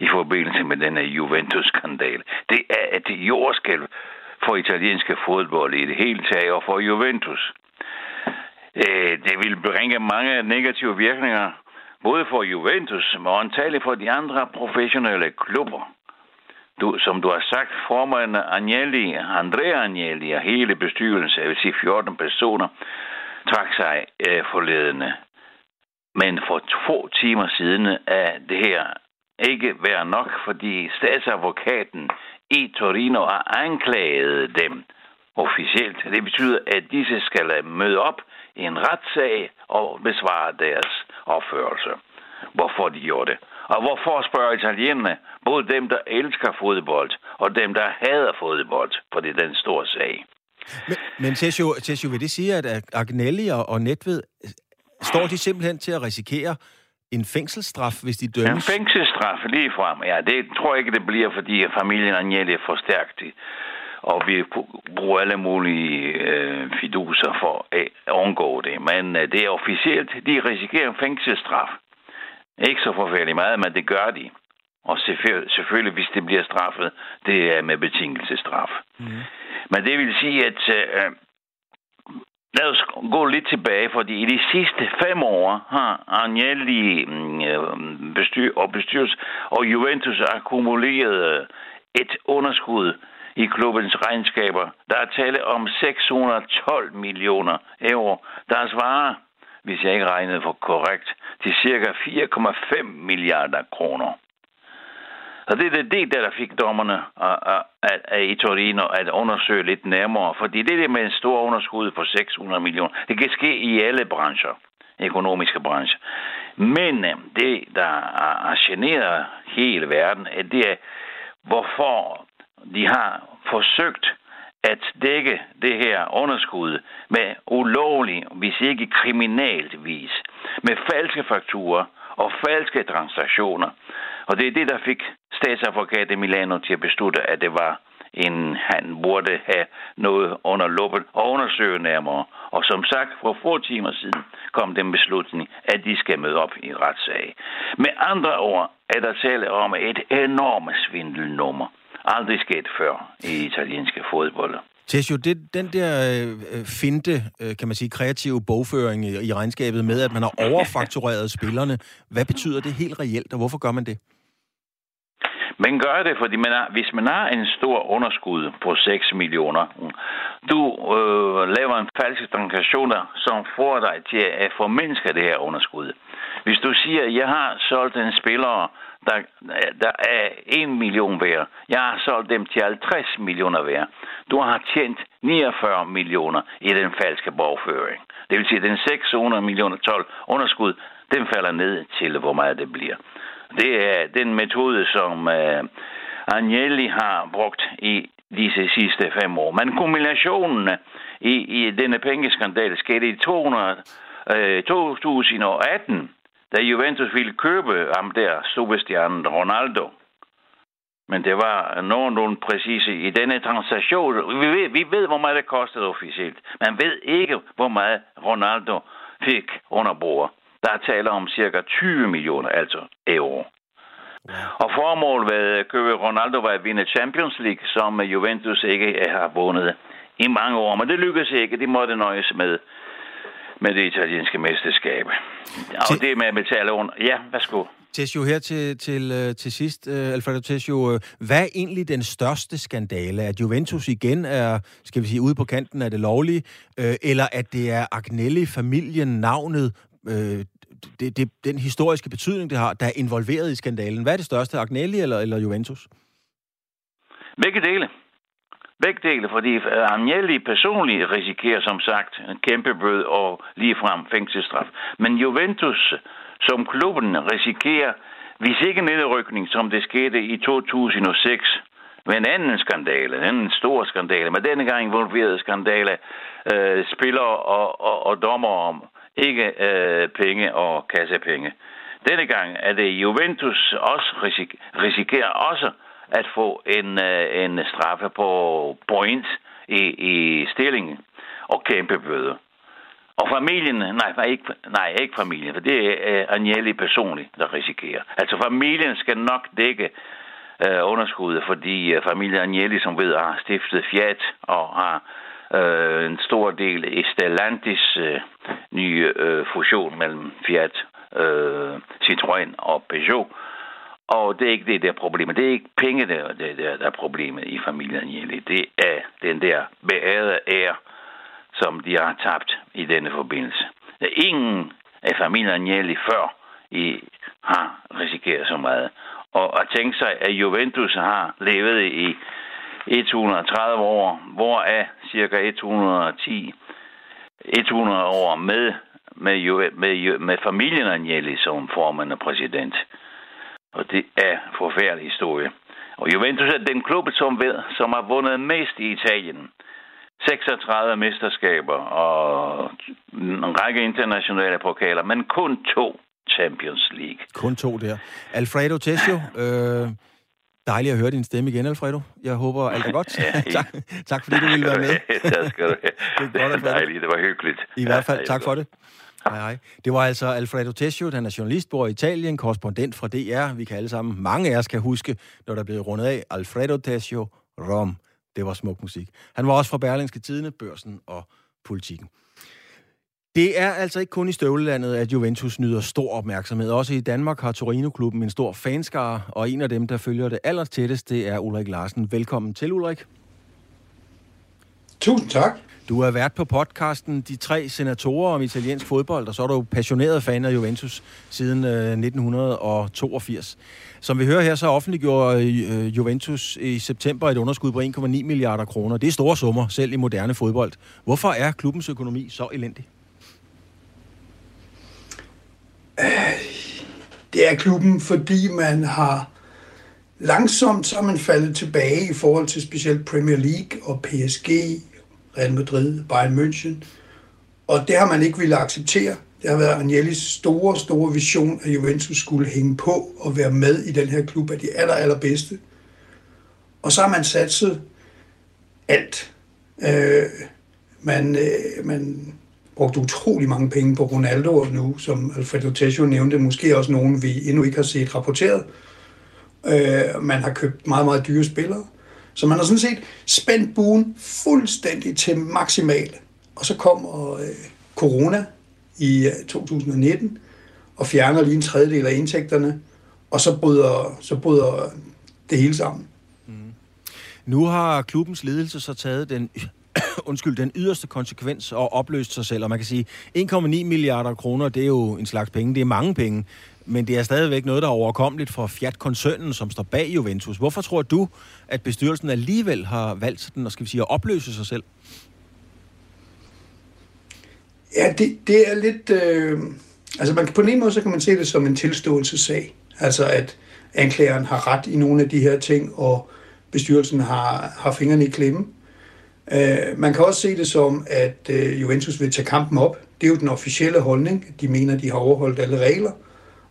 i forbindelse med denne Juventus-skandal. Det er et jordskælv, for italienske fodbold i det hele taget og for Juventus. Øh, det vil bringe mange negative virkninger, både for Juventus, men antageligt for de andre professionelle klubber. Du, som du har sagt, formanden Agnelli, Andrea Agnelli og hele bestyrelsen, jeg vil sige 14 personer, trak sig øh, forledende. Men for to timer siden er det her ikke være nok, fordi statsadvokaten i Torino har anklaget dem officielt. Det betyder, at disse skal møde op i en retssag og besvare deres opførelse. Hvorfor de gjorde det. Og hvorfor spørger italienerne, både dem, der elsker fodbold, og dem, der hader fodbold, for det er den store sag.
Men, men Tessio, Tessio, vil det sige, at Agnelli og, og Netved, står de simpelthen til at risikere en fængselsstraf, hvis de dømmes?
En fængselsstraf lige frem, ja. Det tror jeg ikke, det bliver, fordi familien Agnelli er for stærkt. Og vi bruger alle mulige øh, fiduser for at undgå det. Men øh, det er officielt, de risikerer en fængselsstraf. Ikke så forfærdeligt meget, men det gør de. Og selvfølgelig, hvis det bliver straffet, det er med betingelsesstraf. Mm. Men det vil sige, at øh, lad os gå lidt tilbage, fordi i de sidste fem år har Agnelli mm, øh, bestyr, og bestyrelse og Juventus akkumuleret øh, et underskud i klubbens regnskaber. Der er tale om 612 millioner euro, der svarer, hvis jeg ikke regnede for korrekt, til cirka 4,5 milliarder kroner. Og det er det, der fik dommerne i Torino at undersøge lidt nærmere, fordi det der med en stor underskud på 600 millioner, det kan ske i alle brancher, økonomiske brancher. Men øh, det, der har generet hele verden, øh, det er, hvorfor de har forsøgt at dække det her underskud med ulovlig, hvis ikke kriminalt vis, med falske fakturer og falske transaktioner. Og det er det, der fik statsadvokat i Milano til at beslutte, at det var en, han burde have noget under luppen og undersøge nærmere. Og som sagt, for få timer siden kom den beslutning, at de skal møde op i retssag. Med andre ord er der tale om et enormt svindelnummer. Aldrig sket før i italienske fodbold.
Tessio, det, den der øh, øh, finte, øh, kan man sige, kreative bogføring i, i regnskabet med, at man har overfaktureret spillerne, hvad betyder det helt reelt, og hvorfor gør man det?
Man gør det, fordi man har, hvis man har en stor underskud på 6 millioner, du øh, laver en falsk transaktion, som får dig til at formindske det her underskud. Hvis du siger, at jeg har solgt en spiller, der, der er 1 million værd, jeg har solgt dem til 50 millioner værd, du har tjent 49 millioner i den falske bogføring. Det vil sige, at den 600 millioner 12 underskud, den falder ned til, hvor meget det bliver. Det er den metode, som øh, Agnelli har brugt i disse sidste fem år. Men kombinationen i, i denne pengeskandal skete i 200, øh, 2018, da Juventus ville købe ham der, superstjernen Ronaldo. Men det var nogenlunde præcise i denne transaktion. Vi ved, vi ved, hvor meget det kostede officielt. Man ved ikke, hvor meget Ronaldo fik under bordet. Der er tale om cirka 20 millioner, altså euro. Og formålet ved at købe Ronaldo var at vinde Champions League, som Juventus ikke har vundet i mange år. Men det lykkedes ikke. De måtte nøjes med, med det italienske mesterskab. Og det med at betale under. Ja, værsgo.
Tessio, her til, til, øh, til sidst, uh, Alfredo Tessio. Hvad er egentlig den største skandale? At Juventus igen er, skal vi sige, ude på kanten af det lovlige, uh, eller at det er Agnelli-familien, navnet, uh, det, det, den historiske betydning, det har, der er involveret i skandalen. Hvad er det største, Agnelli eller, eller Juventus?
Begge dele. Begge dele, fordi øh, Agnelli personligt risikerer som sagt en kæmpe bød og ligefrem fængselsstraf. Men Juventus som klubben risikerer, hvis ikke nedrykning, som det skete i 2006, med en anden skandale, en anden stor skandale, men denne gang involverede skandale, øh, spillere og, og, og dommer om ikke øh, penge og kassepenge. Denne gang er det Juventus også risik- risikerer også at få en, øh, en straffe på point i, i stillingen og kæmpe bøde. Og familien, nej, ikke, nej, ikke familien, for det er øh, Agnelli personligt, der risikerer. Altså familien skal nok dække øh, underskuddet, fordi øh, familien Agnelli, som ved, har stiftet Fiat og har øh, en stor del i Stellantis øh, nye øh, fusion mellem Fiat, øh, Citroën og Peugeot. Og det er ikke det, der er problemet. Det er ikke penge, der, der, der, der er problemet i familien Agnelli. Det er den der beærede ære, som de har tabt i denne forbindelse. Der er ingen af familien Agnelli før i, har risikeret så meget. Og at tænke sig, at Juventus har levet i 130 år, hvoraf cirka 110 100 år med, med, med, med familien Agnelli som formand og præsident. Og det er forfærdelig historie. Og Juventus er den klub, som, ved, som har vundet mest i Italien. 36 mesterskaber og en række internationale pokaler, men kun to Champions League.
Kun to der. Alfredo Tessio, øh, dejligt at høre din stemme igen, Alfredo. Jeg håber, alt er godt. ja, tak, tak fordi du ville være med.
tak skal du have. Det er godt, dejligt, det var hyggeligt.
I hvert fald, tak for det. Hej, hej. Det var altså Alfredo Tessio, han er journalist, bor i Italien, korrespondent fra DR. Vi kan alle sammen, mange af os kan huske, når der blev rundet af Alfredo Tessio Rom. Det var smuk musik. Han var også fra Berlingske Tidene, Børsen og Politikken. Det er altså ikke kun i støvlelandet, at Juventus nyder stor opmærksomhed. Også i Danmark har Torino-klubben en stor fanskare, og en af dem, der følger det allertættest, det er Ulrik Larsen. Velkommen til, Ulrik.
Tusind tak.
Du er vært på podcasten De Tre Senatorer om italiensk fodbold, og så er du passioneret fan af Juventus siden 1982. Øh, Som vi hører her, så offentliggjorde øh, Juventus i september et underskud på 1,9 milliarder kroner. Det er store summer, selv i moderne fodbold. Hvorfor er klubbens økonomi så elendig?
Det er klubben, fordi man har langsomt så man faldet tilbage i forhold til specielt Premier League og PSG Real Madrid, Bayern München. Og det har man ikke ville acceptere. Det har været Agnellis store, store vision, at Juventus skulle hænge på og være med i den her klub af de aller, allerbedste. Og så har man satset alt. Øh, man, øh, man brugt utrolig mange penge på Ronaldo nu, som Alfredo Tessio nævnte, måske også nogen, vi endnu ikke har set rapporteret. Øh, man har købt meget, meget dyre spillere. Så man har sådan set spændt buen fuldstændig til maksimal. Og så kommer øh, corona i øh, 2019 og fjerner lige en tredjedel af indtægterne, og så bryder, så bryder det hele sammen. Mm.
Nu har klubbens ledelse så taget den undskyld, den yderste konsekvens og opløst sig selv. Og man kan sige, 1,9 milliarder kroner, det er jo en slags penge. Det er mange penge. Men det er stadigvæk noget, der er overkommeligt for Fiat-koncernen, som står bag Juventus. Hvorfor tror du, at bestyrelsen alligevel har valgt den, og skal vi sige, at opløse sig selv?
Ja, det, det er lidt... Øh, altså man, på en måde så kan man se det som en tilståelsessag. Altså at anklageren har ret i nogle af de her ting, og bestyrelsen har, har fingrene i klemme. Øh, man kan også se det som, at øh, Juventus vil tage kampen op. Det er jo den officielle holdning. De mener, de har overholdt alle regler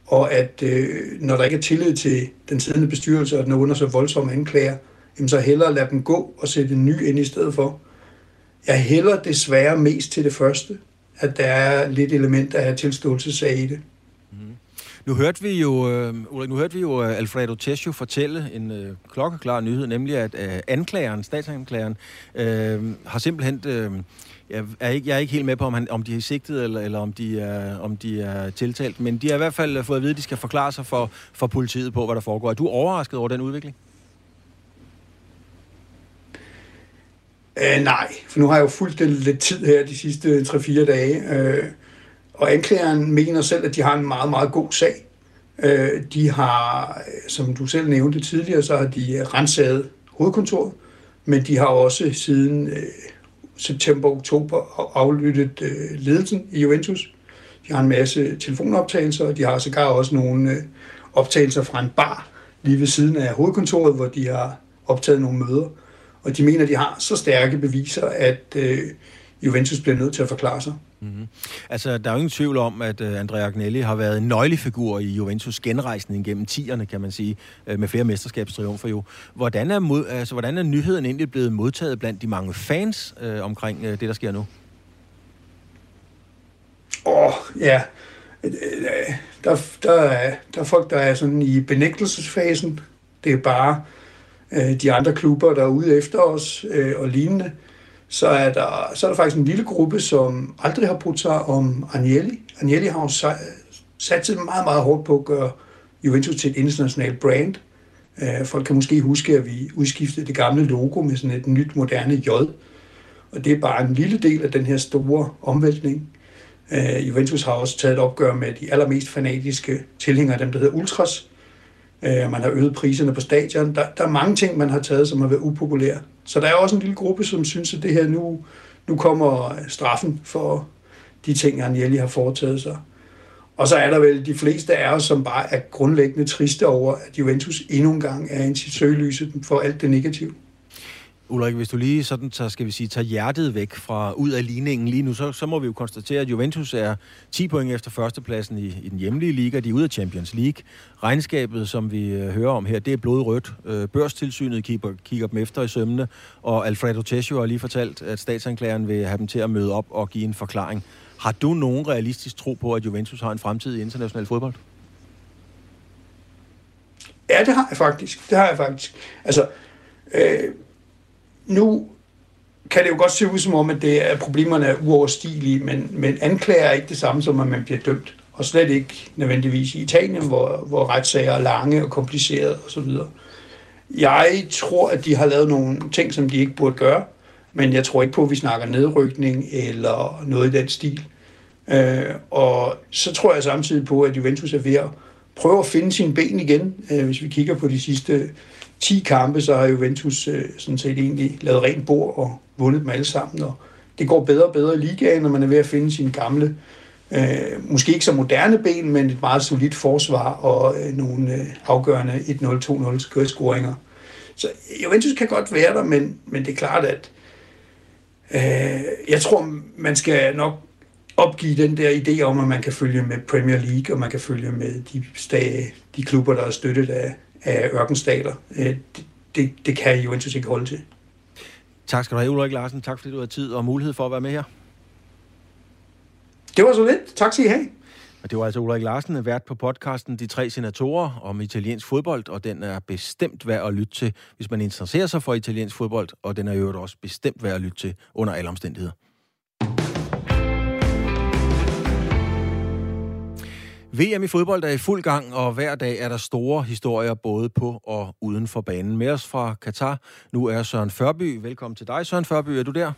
og at øh, når der ikke er tillid til den siddende bestyrelse, og den er under så voldsomme anklager, jamen så hellere lade dem gå og sætte en ny ind i stedet for. Jeg hælder desværre mest til det første, at der er lidt element af tilståelsesag i det.
Nu hørte vi jo, øh, Ulrik, nu hørte vi jo øh, Alfredo Tesio fortælle en øh, klokkeklar nyhed, nemlig at øh, anklageren, statsanklageren, øh, har simpelthen øh, jeg er ikke, jeg er ikke helt med på, om, han, om de er sigtet, eller, eller om, de er, om de er tiltalt, men de har i hvert fald øh, fået at vide, at de skal forklare sig for, for politiet på, hvad der foregår. Er du overrasket over den udvikling?
Uh, nej, for nu har jeg jo fulgt det lidt tid her de sidste 3-4 dage, uh, og anklageren mener selv, at de har en meget, meget god sag. Uh, de har, som du selv nævnte tidligere, så har de renset hovedkontoret, men de har også siden øh, september-oktober aflyttet øh, ledelsen i Juventus. De har en masse telefonoptagelser, og de har sågar også nogle øh, optagelser fra en bar lige ved siden af hovedkontoret, hvor de har optaget nogle møder. Og de mener, de har så stærke beviser, at øh, Juventus bliver nødt til at forklare sig. Mm-hmm.
Altså, der er jo ingen tvivl om, at uh, Andrea Agnelli har været en nøglefigur i Juventus genrejsning gennem tierne, kan man sige, uh, med flere mesterskabstriumfer jo. Hvordan er, mod, altså, hvordan er nyheden egentlig blevet modtaget blandt de mange fans uh, omkring uh, det, der sker nu?
Åh, oh, ja. Der, der, er, der er folk, der er sådan i benægtelsesfasen. Det er bare uh, de andre klubber, der er ude efter os uh, og lignende så er, der, så er der faktisk en lille gruppe, som aldrig har brugt sig om Agnelli. Agnelli har jo sat sig meget, meget hårdt på at gøre Juventus til et internationalt brand. Øh, folk kan måske huske, at vi udskiftede det gamle logo med sådan et nyt, moderne J. Og det er bare en lille del af den her store omvæltning. Øh, Juventus har også taget et opgør med de allermest fanatiske tilhængere, dem der hedder Ultras, Øh, man har øget priserne på stadion. Der, der er mange ting, man har taget, som har været upopulære. Så der er også en lille gruppe, som synes, at det her nu, nu kommer straffen for de ting, Agnelli har foretaget sig. Og så er der vel de fleste af os, som bare er grundlæggende triste over, at Juventus endnu en gang er i sit søgelyse for alt det negative.
Ulrik, hvis du lige sådan tager, skal vi sige, tager hjertet væk fra ud af ligningen lige nu, så, så må vi jo konstatere, at Juventus er 10 point efter førstepladsen i, i den hjemlige liga. De er ude af Champions League. Regnskabet, som vi øh, hører om her, det er blodrødt. Øh, børstilsynet kigger, kigger dem efter i sømne, og Alfredo Tessio har lige fortalt, at statsanklageren vil have dem til at møde op og give en forklaring. Har du nogen realistisk tro på, at Juventus har en fremtid i international fodbold?
Ja, det har jeg faktisk. Det har jeg faktisk. Altså, øh, nu kan det jo godt se ud som om, at, det er, problemerne er uoverstigelige, men, men anklager er ikke det samme som, at man bliver dømt. Og slet ikke nødvendigvis i Italien, hvor, hvor retssager er lange og komplicerede osv. Jeg tror, at de har lavet nogle ting, som de ikke burde gøre, men jeg tror ikke på, at vi snakker nedrykning eller noget i den stil. Øh, og så tror jeg samtidig på, at Juventus er ved at prøve at finde sine ben igen. Øh, hvis vi kigger på de sidste 10 kampe, så har Juventus øh, sådan set egentlig lavet rent bord og vundet dem alle sammen. Og det går bedre og bedre i ligaen, når man er ved at finde sine gamle, øh, måske ikke så moderne ben, men et meget solidt forsvar og øh, nogle øh, afgørende 1-0, 2-0 skødscoringer. Så Juventus kan godt være der, men, men det er klart, at øh, jeg tror, man skal nok opgive den der idé om, at man kan følge med Premier League, og man kan følge med de, stage, de klubber, der er støttet af, af ørkenstater. Øh, det, det, kan Juventus ikke holde til.
Tak skal du have, Ulrik Larsen. Tak fordi du har tid og mulighed for at være med her.
Det var så lidt. Tak skal I have.
Og det var altså Ulrik Larsen, vært på podcasten De Tre Senatorer om italiensk fodbold, og den er bestemt værd at lytte til, hvis man interesserer sig for italiensk fodbold, og den er jo også bestemt værd at lytte til under alle omstændigheder. VM i fodbold er i fuld gang, og hver dag er der store historier både på og uden for banen. Med os fra Katar, nu er Søren Førby. Velkommen til dig, Søren Førby. Er du der?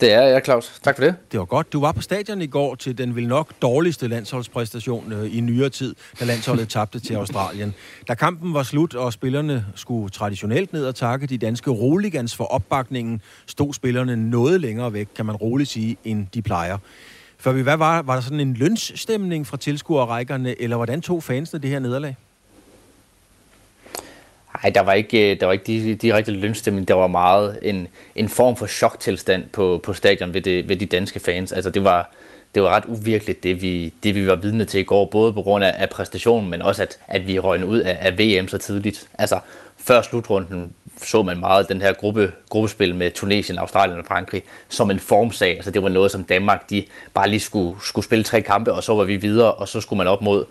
Det er jeg, Claus. Tak for det.
Det var godt. Du var på stadion i går til den vel nok dårligste landsholdspræstation øh, i nyere tid, da landsholdet tabte til Australien. Da kampen var slut, og spillerne skulle traditionelt ned og takke de danske roligans for opbakningen, stod spillerne noget længere væk, kan man roligt sige, end de plejer. For hvad var, var der sådan en lønsstemning fra tilskuerrækkerne, eller hvordan tog fansene det her nederlag?
Nej, der var ikke, øh, der var ikke direkte lønstemning. Der var meget en, en form for choktilstand på, på stadion ved, det, ved de danske fans. Altså, det var, det var ret uvirkeligt, det vi, det vi var vidne til i går, både på grund af, af præstationen, men også at, at vi røgnet ud af, af VM så tidligt. Altså, før slutrunden så man meget den her gruppe, gruppespil med Tunesien, Australien og Frankrig som en formsag. Altså det var noget, som Danmark de bare lige skulle, skulle spille tre kampe, og så var vi videre, og så skulle man op mod,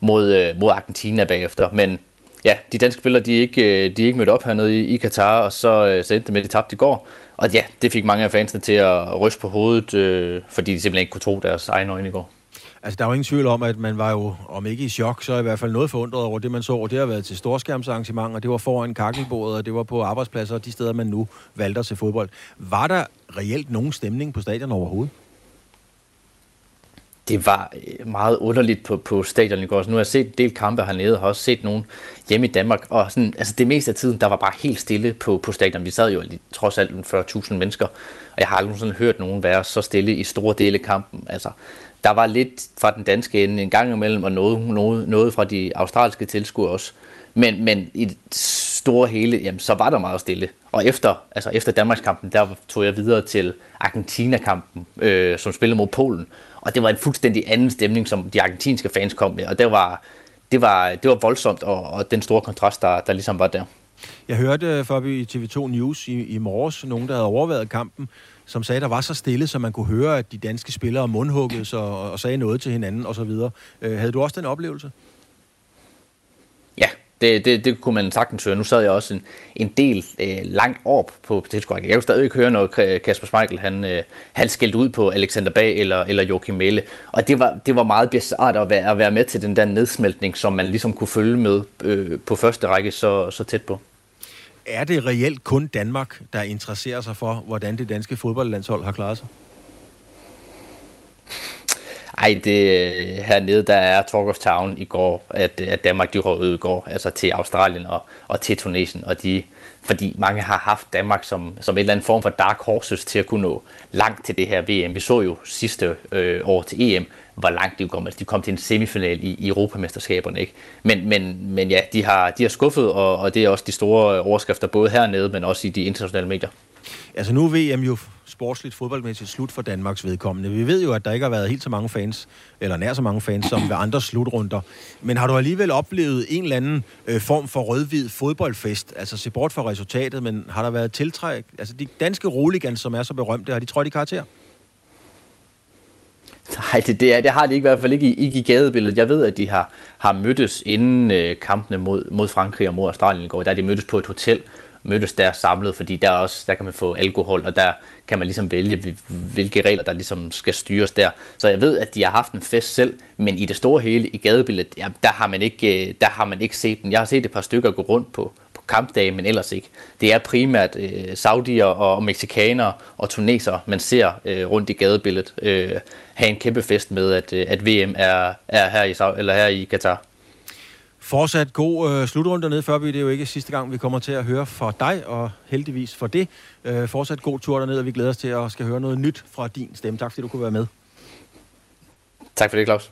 mod, øh, mod Argentina bagefter. Men ja, de danske spillere, de er ikke, øh, de er ikke mødt op hernede i, i Katar, og så, øh, så endte det med, at de tabte i går. Og ja, det fik mange af fansene til at ryste på hovedet, øh, fordi de simpelthen ikke kunne tro deres egne øjne i går.
Altså, der er jo ingen tvivl om, at man var jo, om ikke i chok, så i hvert fald noget forundret over det, man så. Og det har været til storskærmsarrangementer, det var foran kakkelbordet, og det var på arbejdspladser, og de steder, man nu valgte at se fodbold. Var der reelt nogen stemning på stadion overhovedet?
det var øh, meget underligt på, på stadion i går. Så nu har jeg set en del kampe hernede, og har også set nogen hjemme i Danmark. Og sådan, altså det meste af tiden, der var bare helt stille på, på stadion. Vi sad jo trods alt 40.000 mennesker, og jeg har aldrig sådan hørt nogen være så stille i store dele af kampen. Altså, der var lidt fra den danske ende en gang imellem, og noget, noget, noget fra de australske tilskuere også. Men, men i det store hele, jamen, så var der meget stille. Og efter, altså efter Danmarkskampen, der tog jeg videre til Argentina-kampen, øh, som spillede mod Polen. Og det var en fuldstændig anden stemning, som de argentinske fans kom med. Og det var, det var, det var voldsomt, og, og den store kontrast, der, der ligesom var der.
Jeg hørte øh, Fabi, i TV2 News i, i morges, nogen, der havde overvejet kampen, som sagde, at der var så stille, så man kunne høre, at de danske spillere mundhugges og, og sagde noget til hinanden osv. Øh, havde du også den oplevelse?
Ja, det, det, det kunne man sagtens høre. Nu sad jeg også en, en del øh, langt op på tilskuerne. Jeg kunne stadig høre, når Kasper Schmeichel han, øh, han skældte ud på Alexander Bag eller, eller Joachim Melle. Og det var, det var meget bizart at være, at være med til den der nedsmeltning, som man ligesom kunne følge med øh, på første række så, så tæt på
er det reelt kun Danmark, der interesserer sig for, hvordan det danske fodboldlandshold har klaret sig?
Ej, det øh, hernede, der er Talk of Town i går, at, øh, at Danmark de røg ud i går, altså til Australien og, og til Tunesien, og de, fordi mange har haft Danmark som, som en eller anden form for dark horses til at kunne nå langt til det her VM. Vi så jo sidste øh, år til EM, hvor langt de kom. Altså, de kom til en semifinal i, i Europamesterskaberne. Ikke? Men, men, men ja, de har, de har skuffet, og, og det er også de store overskrifter, både hernede, men også i de internationale medier.
Altså nu er VM jo sportsligt fodboldmæssigt slut for Danmarks vedkommende. Vi ved jo, at der ikke har været helt så mange fans, eller nær så mange fans, som ved andre slutrunder. Men har du alligevel oplevet en eller anden øh, form for rødhvid fodboldfest? Altså se bort fra resultatet, men har der været tiltræk? Altså de danske roligans, som er så berømte, har de trådt i karakter?
Nej, det, det, er, det har de ikke i hvert fald ikke i, ikke i gadebilledet. Jeg ved, at de har, har mødtes inden øh, kampene mod, mod Frankrig og mod Australien i går. Der er de mødtes på et hotel, mødtes der samlet, fordi der, også, der kan man få alkohol, og der kan man ligesom vælge, hvilke regler, der ligesom skal styres der. Så jeg ved, at de har haft en fest selv, men i det store hele, i gadebilledet, ja, der, har man ikke, øh, der har man ikke set den. Jeg har set et par stykker gå rundt på kampdage, men ellers ikke. Det er primært øh, saudier og mexikanere og tunesere, man ser øh, rundt i gadebilledet øh, have en kæmpe fest med, at, øh, at VM er, er her, i, eller her i Katar.
Fortsat god øh, slutrunde ned Førby. Det er jo ikke sidste gang, vi kommer til at høre fra dig, og heldigvis for det. Øh, fortsat god tur derned, og vi glæder os til at skal høre noget nyt fra din stemme. Tak fordi du kunne være med.
Tak for det, Claus.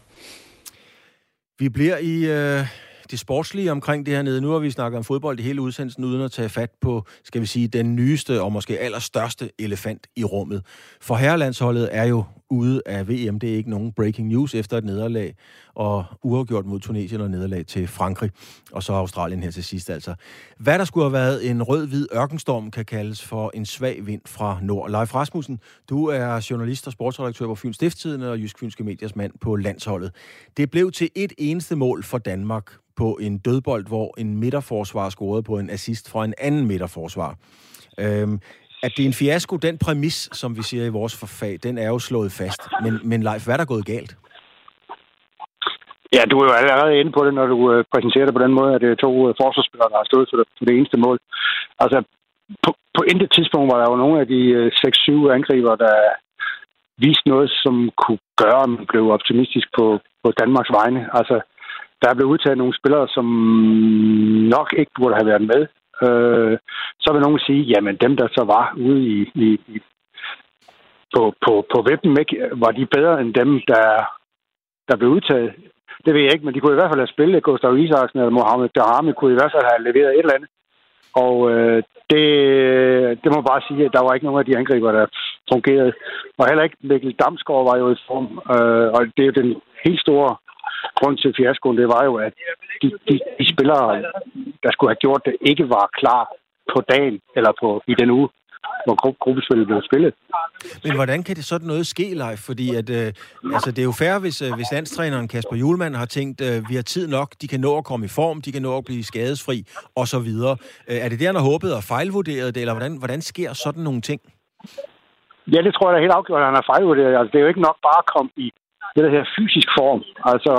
Vi bliver i øh, det sportslige omkring det her nede. Nu har vi snakket om fodbold i hele udsendelsen, uden at tage fat på, skal vi sige, den nyeste og måske allerstørste elefant i rummet. For herrelandsholdet er jo ude af VM. Det er ikke nogen breaking news efter et nederlag, og uafgjort mod Tunesien og nederlag til Frankrig, og så Australien her til sidst altså. Hvad der skulle have været en rød-hvid ørkenstorm, kan kaldes for en svag vind fra nord. Leif Rasmussen, du er journalist og sportsredaktør på Fyns Stifttiden og Jysk Fynske Mediers mand på landsholdet. Det blev til et eneste mål for Danmark på en dødbold, hvor en midterforsvar scorede på en assist fra en anden midterforsvar. Øhm, at det er en fiasko, den præmis, som vi siger i vores forfag, den er jo slået fast. Men, men Leif, hvad er der gået galt?
Ja, du er jo allerede inde på det, når du øh, præsenterer det på den måde, at det er to øh, forsvarsspillere, der har stået for det, for det eneste mål. Altså, på, på intet tidspunkt var der jo nogle af de 6-7 angriber, der viste noget, som kunne gøre, at man blev optimistisk på, på Danmarks vegne. Altså, der er blevet udtaget nogle spillere, som nok ikke burde have været med. Øh, så vil nogen sige, jamen dem, der så var ude i, i, i på, på, på webben, ikke, var de bedre end dem, der, der blev udtaget. Det ved jeg ikke, men de kunne i hvert fald have spillet. Gustav Isaksen eller Mohamed Darami kunne i hvert fald have leveret et eller andet. Og øh, det, det må bare sige, at der var ikke nogen af de angriber, der fungerede. Og heller ikke Mikkel Damsgaard var jo i form. Øh, og det er jo den helt store grund til fiaskoen, det var jo, at de, de, de spillere, der skulle have gjort det, ikke var klar på dagen eller på i den uge, hvor gruppespillet blev spillet.
Men hvordan kan det sådan noget ske, Leif? Fordi at, øh, altså, det er jo fair, hvis, øh, hvis landstræneren Kasper Julemand har tænkt, øh, vi har tid nok, de kan nå at komme i form, de kan nå at blive skadesfri, og så videre. Øh, er det det, han har håbet og fejlvurderet det, eller hvordan, hvordan sker sådan nogle ting?
Ja, det tror jeg er helt afgjort, at han har fejlvurderet. Altså, det er jo ikke nok bare at komme i det der her fysisk form. Altså,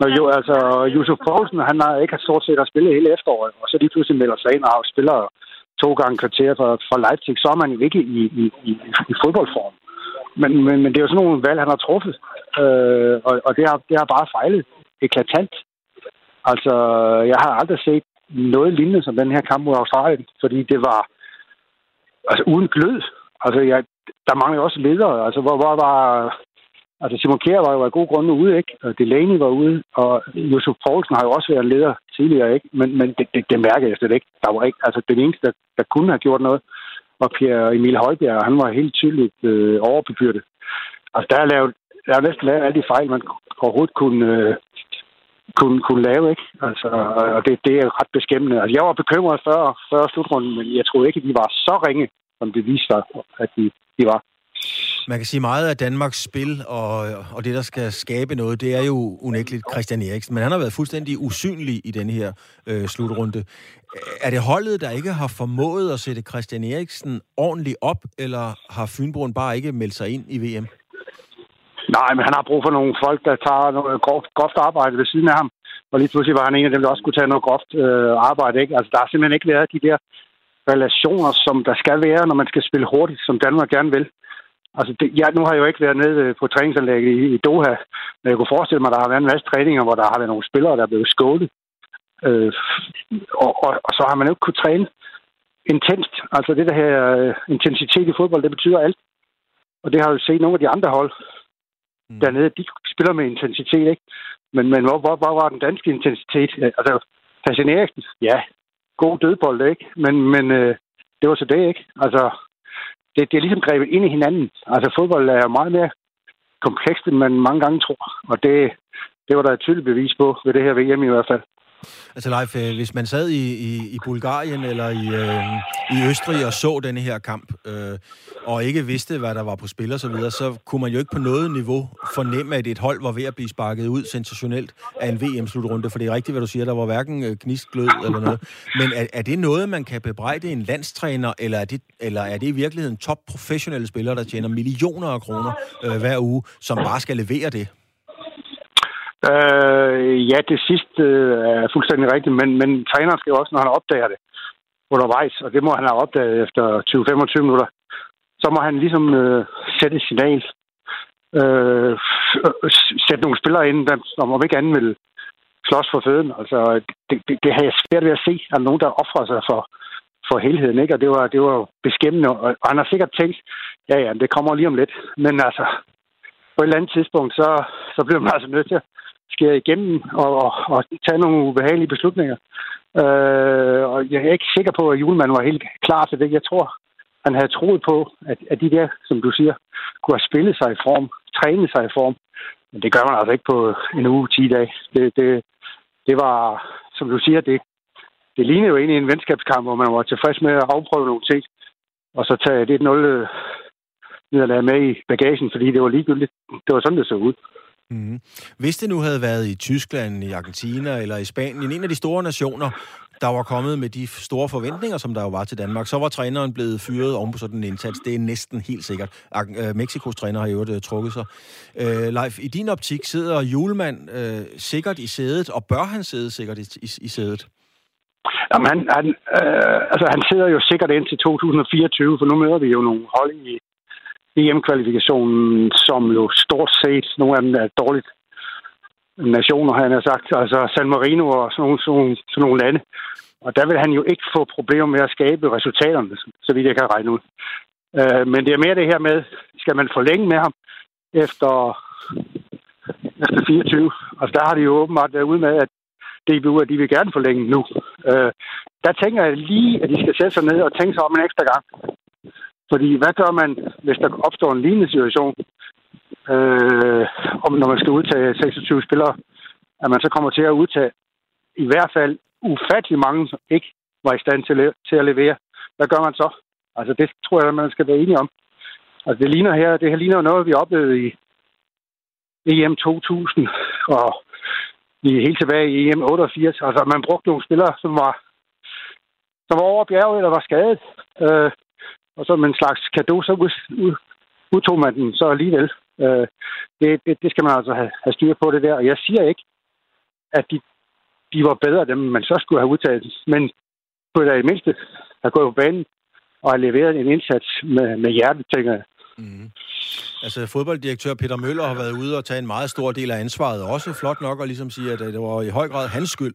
når jo, altså Josef Poulsen, han har ikke stort set at spille hele efteråret, og så lige pludselig melder sig ind og spiller to gange kvarter for, for Leipzig, så er man jo ikke i, i, i, i fodboldform. Men, men, men det er jo sådan nogle valg, han har truffet, øh, og, og det, har, det har bare fejlet eklatant. Altså, jeg har aldrig set noget lignende som den her kamp mod Australien, fordi det var altså uden glød. Altså, jeg, der mangler også ledere. Altså, hvor, hvor var Altså Simon Kjær var jo af gode grunde ude, ikke? Og Delaney var ude, og Josef Poulsen har jo også været leder tidligere, ikke? Men, men det, det, det mærker jeg slet ikke. Der var ikke, altså den eneste, der, der kunne have gjort noget, var Pierre Emil Højbjerg, han var helt tydeligt øh, overbebyrdet. Altså der er lavet, der er næsten lavet alle de fejl, man overhovedet kunne, øh, kunne, kunne lave, ikke? Altså, og det, det er ret beskæmmende. Altså, jeg var bekymret før, før slutrunden, men jeg troede ikke, at de var så ringe, som det viste sig, at de, de var.
Man kan sige meget af Danmarks spil og, og det, der skal skabe noget, det er jo unægteligt Christian Eriksen, men han har været fuldstændig usynlig i den her øh, slutrunde. Er det holdet, der ikke har formået at sætte Christian Eriksen ordentligt op, eller har Fynbroen bare ikke meldt sig ind i VM?
Nej, men han har brug for nogle folk, der tager noget groft, groft arbejde ved siden af ham. Og lige pludselig var han en af dem, der også kunne tage noget groft øh, arbejde. Ikke? Altså, der har simpelthen ikke været de der relationer, som der skal være, når man skal spille hurtigt, som Danmark gerne vil. Altså, det, ja, nu har jeg jo ikke været nede på træningsanlægget i, i Doha, men jeg kunne forestille mig, at der har været en masse træninger, hvor der har været nogle spillere, der er blevet skålet. Øh, og, og, og, så har man jo ikke kunnet træne intenst. Altså det der her uh, intensitet i fodbold, det betyder alt. Og det har jo set nogle af de andre hold mm. dernede, de spiller med intensitet, ikke? Men, men hvor, hvor, hvor var den danske intensitet? Altså, Christian Eriksen, ja, god dødbold, ikke? Men, men uh, det var så det, ikke? Altså, det, det er ligesom grebet ind i hinanden. Altså, fodbold er meget mere komplekst, end man mange gange tror. Og det, det var der et tydeligt bevis på ved det her VM i hvert fald.
Altså Leif, øh, hvis man sad i, i, i Bulgarien eller i, øh, i Østrig og så denne her kamp, øh, og ikke vidste, hvad der var på spil og så videre, så kunne man jo ikke på noget niveau fornemme, at et hold var ved at blive sparket ud sensationelt af en VM-slutrunde, for det er rigtigt, hvad du siger, der var hverken øh, gnistglød eller noget. Men er, er det noget, man kan bebrejde en landstræner, eller er det, eller er det i virkeligheden top professionelle spillere, der tjener millioner af kroner øh, hver uge, som bare skal levere det?
Øh, ja, det sidste øh, er fuldstændig rigtigt, men, men træneren skal jo også, når han opdager det undervejs, og det må han have opdaget efter 20-25 minutter, så må han ligesom øh, sætte et signal. Øh, sætte nogle spillere ind, der, som om ikke andet vil slås for føden. Altså, det, det, det har jeg svært ved at se, at nogen, der offrer sig for, for helheden, ikke? Og det var, det var beskæmmende, og, og han har sikkert tænkt, ja, ja, det kommer lige om lidt. Men altså, på et eller andet tidspunkt, så, så bliver man altså nødt til at skære igennem og, og, og tage nogle ubehagelige beslutninger. Øh, og jeg er ikke sikker på, at julemanden var helt klar til det. Jeg tror, han havde troet på, at, at de der, som du siger, kunne have spillet sig i form, trænet sig i form. Men det gør man altså ikke på en uge, 10 dage. Det, det, det var, som du siger, det, det lignede jo egentlig en venskabskamp, hvor man var tilfreds med at afprøve nogle ting, og så tage det 0 øh, nederlag med i bagagen, fordi det var ligegyldigt. Det var sådan, det så ud.
Mm. Hvis det nu havde været i Tyskland, i Argentina eller i Spanien, en af de store nationer, der var kommet med de store forventninger, som der jo var til Danmark, så var træneren blevet fyret oven på sådan en indsats. Det er næsten helt sikkert. Øh, Mexikos træner har jo øvrigt øh, trukket sig. Øh, Leif, i din optik sidder Julemand øh, sikkert i sædet, og bør han sidde sikkert i, i, i sædet?
Jamen, han, han, øh, altså, han sidder jo sikkert ind til 2024, for nu møder vi jo nogle hold i, EM-kvalifikationen, som jo stort set, nogle af dem er dårligt nationer, han har sagt, altså San Marino og sådan nogle, sådan, sådan nogle lande. Og der vil han jo ikke få problemer med at skabe resultaterne, så vidt jeg kan regne ud. Øh, men det er mere det her med, skal man forlænge med ham efter, efter 24? Altså der har de jo åbenbart været ude med, at DBU, at de vil gerne forlænge nu. Øh, der tænker jeg lige, at de skal sætte sig ned og tænke sig om en ekstra gang. Fordi hvad gør man, hvis der opstår en lignende situation, øh, om når man skal udtage 26 spillere, at man så kommer til at udtage i hvert fald ufattelig mange, som ikke var i stand til, til at levere. Hvad gør man så? Altså det tror jeg, man skal være enige om. Altså det ligner her, det her ligner noget, vi oplevede i EM 2000 og vi er helt tilbage i EM 88. Altså man brugte nogle spillere, som var, som var over bjerget eller var skadet. Øh, og så med en slags kado, så ud, ud, udtog man den så alligevel. Øh, det, det, det skal man altså have, have styr på det der. Og jeg siger ikke, at de, de var bedre, dem man så skulle have udtaget. Men på det i mindste have gået på banen og have leveret en indsats med, med hjertet, tænker jeg. Mm.
Altså, fodbolddirektør Peter Møller har været ude og tage en meget stor del af ansvaret. Også flot nok at ligesom sige, at det var i høj grad hans skyld,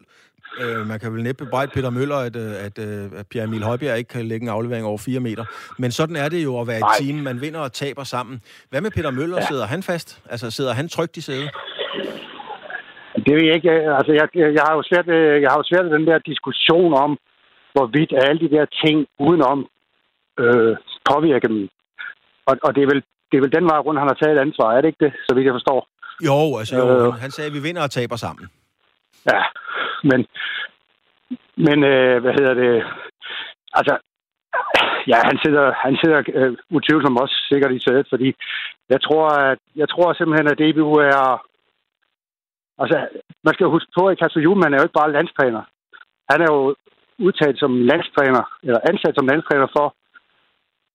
Øh, man kan vel næppe bebrejde Peter Møller, at, øh, at, øh, at Pierre Emil Højbjerg ikke kan lægge en aflevering over 4 meter. Men sådan er det jo at være et team. Man vinder og taber sammen. Hvad med Peter Møller? Ja. Sidder han fast? Altså, sidder han trygt i sædet?
Det ved jeg ikke. Altså, jeg, jeg, har jo svært, jeg har jo svært den der diskussion om, hvorvidt alle de der ting udenom øh, påvirker dem. Og, og det, er vel, det er vel den vej rundt, han har taget ansvar. Er det ikke det, så vidt jeg forstår?
Jo, altså jo, øh, han sagde, at vi vinder og taber sammen.
Ja, men, men øh, hvad hedder det? Altså, ja, han sidder, han sidder øh, utvivlsomt også sikkert i sædet, fordi jeg tror, at, jeg tror simpelthen, at DBU er... Altså, man skal huske på, at Kasper Juhlmann er jo ikke bare landstræner. Han er jo udtaget som landstræner, eller ansat som landstræner for,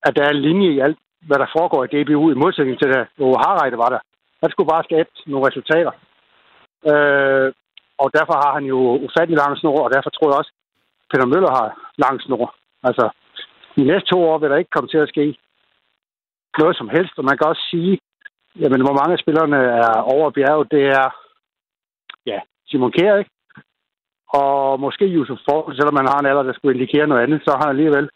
at der er en linje i alt, hvad der foregår i DBU, i modsætning til, da hvor Harreide var der. Han skulle bare skabe nogle resultater. Øh, og derfor har han jo ufattelig lang snor, og derfor tror jeg også, at Peter Møller har lang snor. Altså, de næste to år vil der ikke komme til at ske noget som helst. Og man kan også sige, jamen, hvor mange af spillerne er over bjerget, det er ja, Simon Kjær, ikke? Og måske Josef Ford, selvom man har en alder, der skulle indikere noget andet, så har han alligevel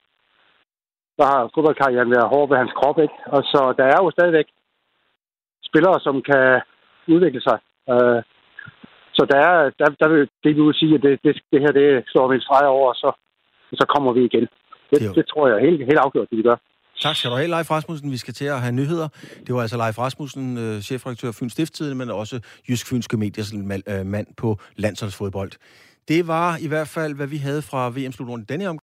så har fodboldkarrieren været hård ved hans krop, ikke? Og så der er jo stadigvæk spillere, som kan udvikle sig. Øh, så der er, der, der vil det vi vil sige, at det, det, det her, det slår vi en streg over, og så, så kommer vi igen. Det, det, det tror jeg helt, helt afgjort, det vi gør.
Tak skal du have, Leif Rasmussen. Vi skal til at have nyheder. Det var altså Leif Rasmussen, øh, chefredaktør af Fyns Stifttiden, men også Jysk Fynske Mediers mand på landsholdsfodbold. Det var i hvert fald, hvad vi havde fra VM-slutrunden denne omgang.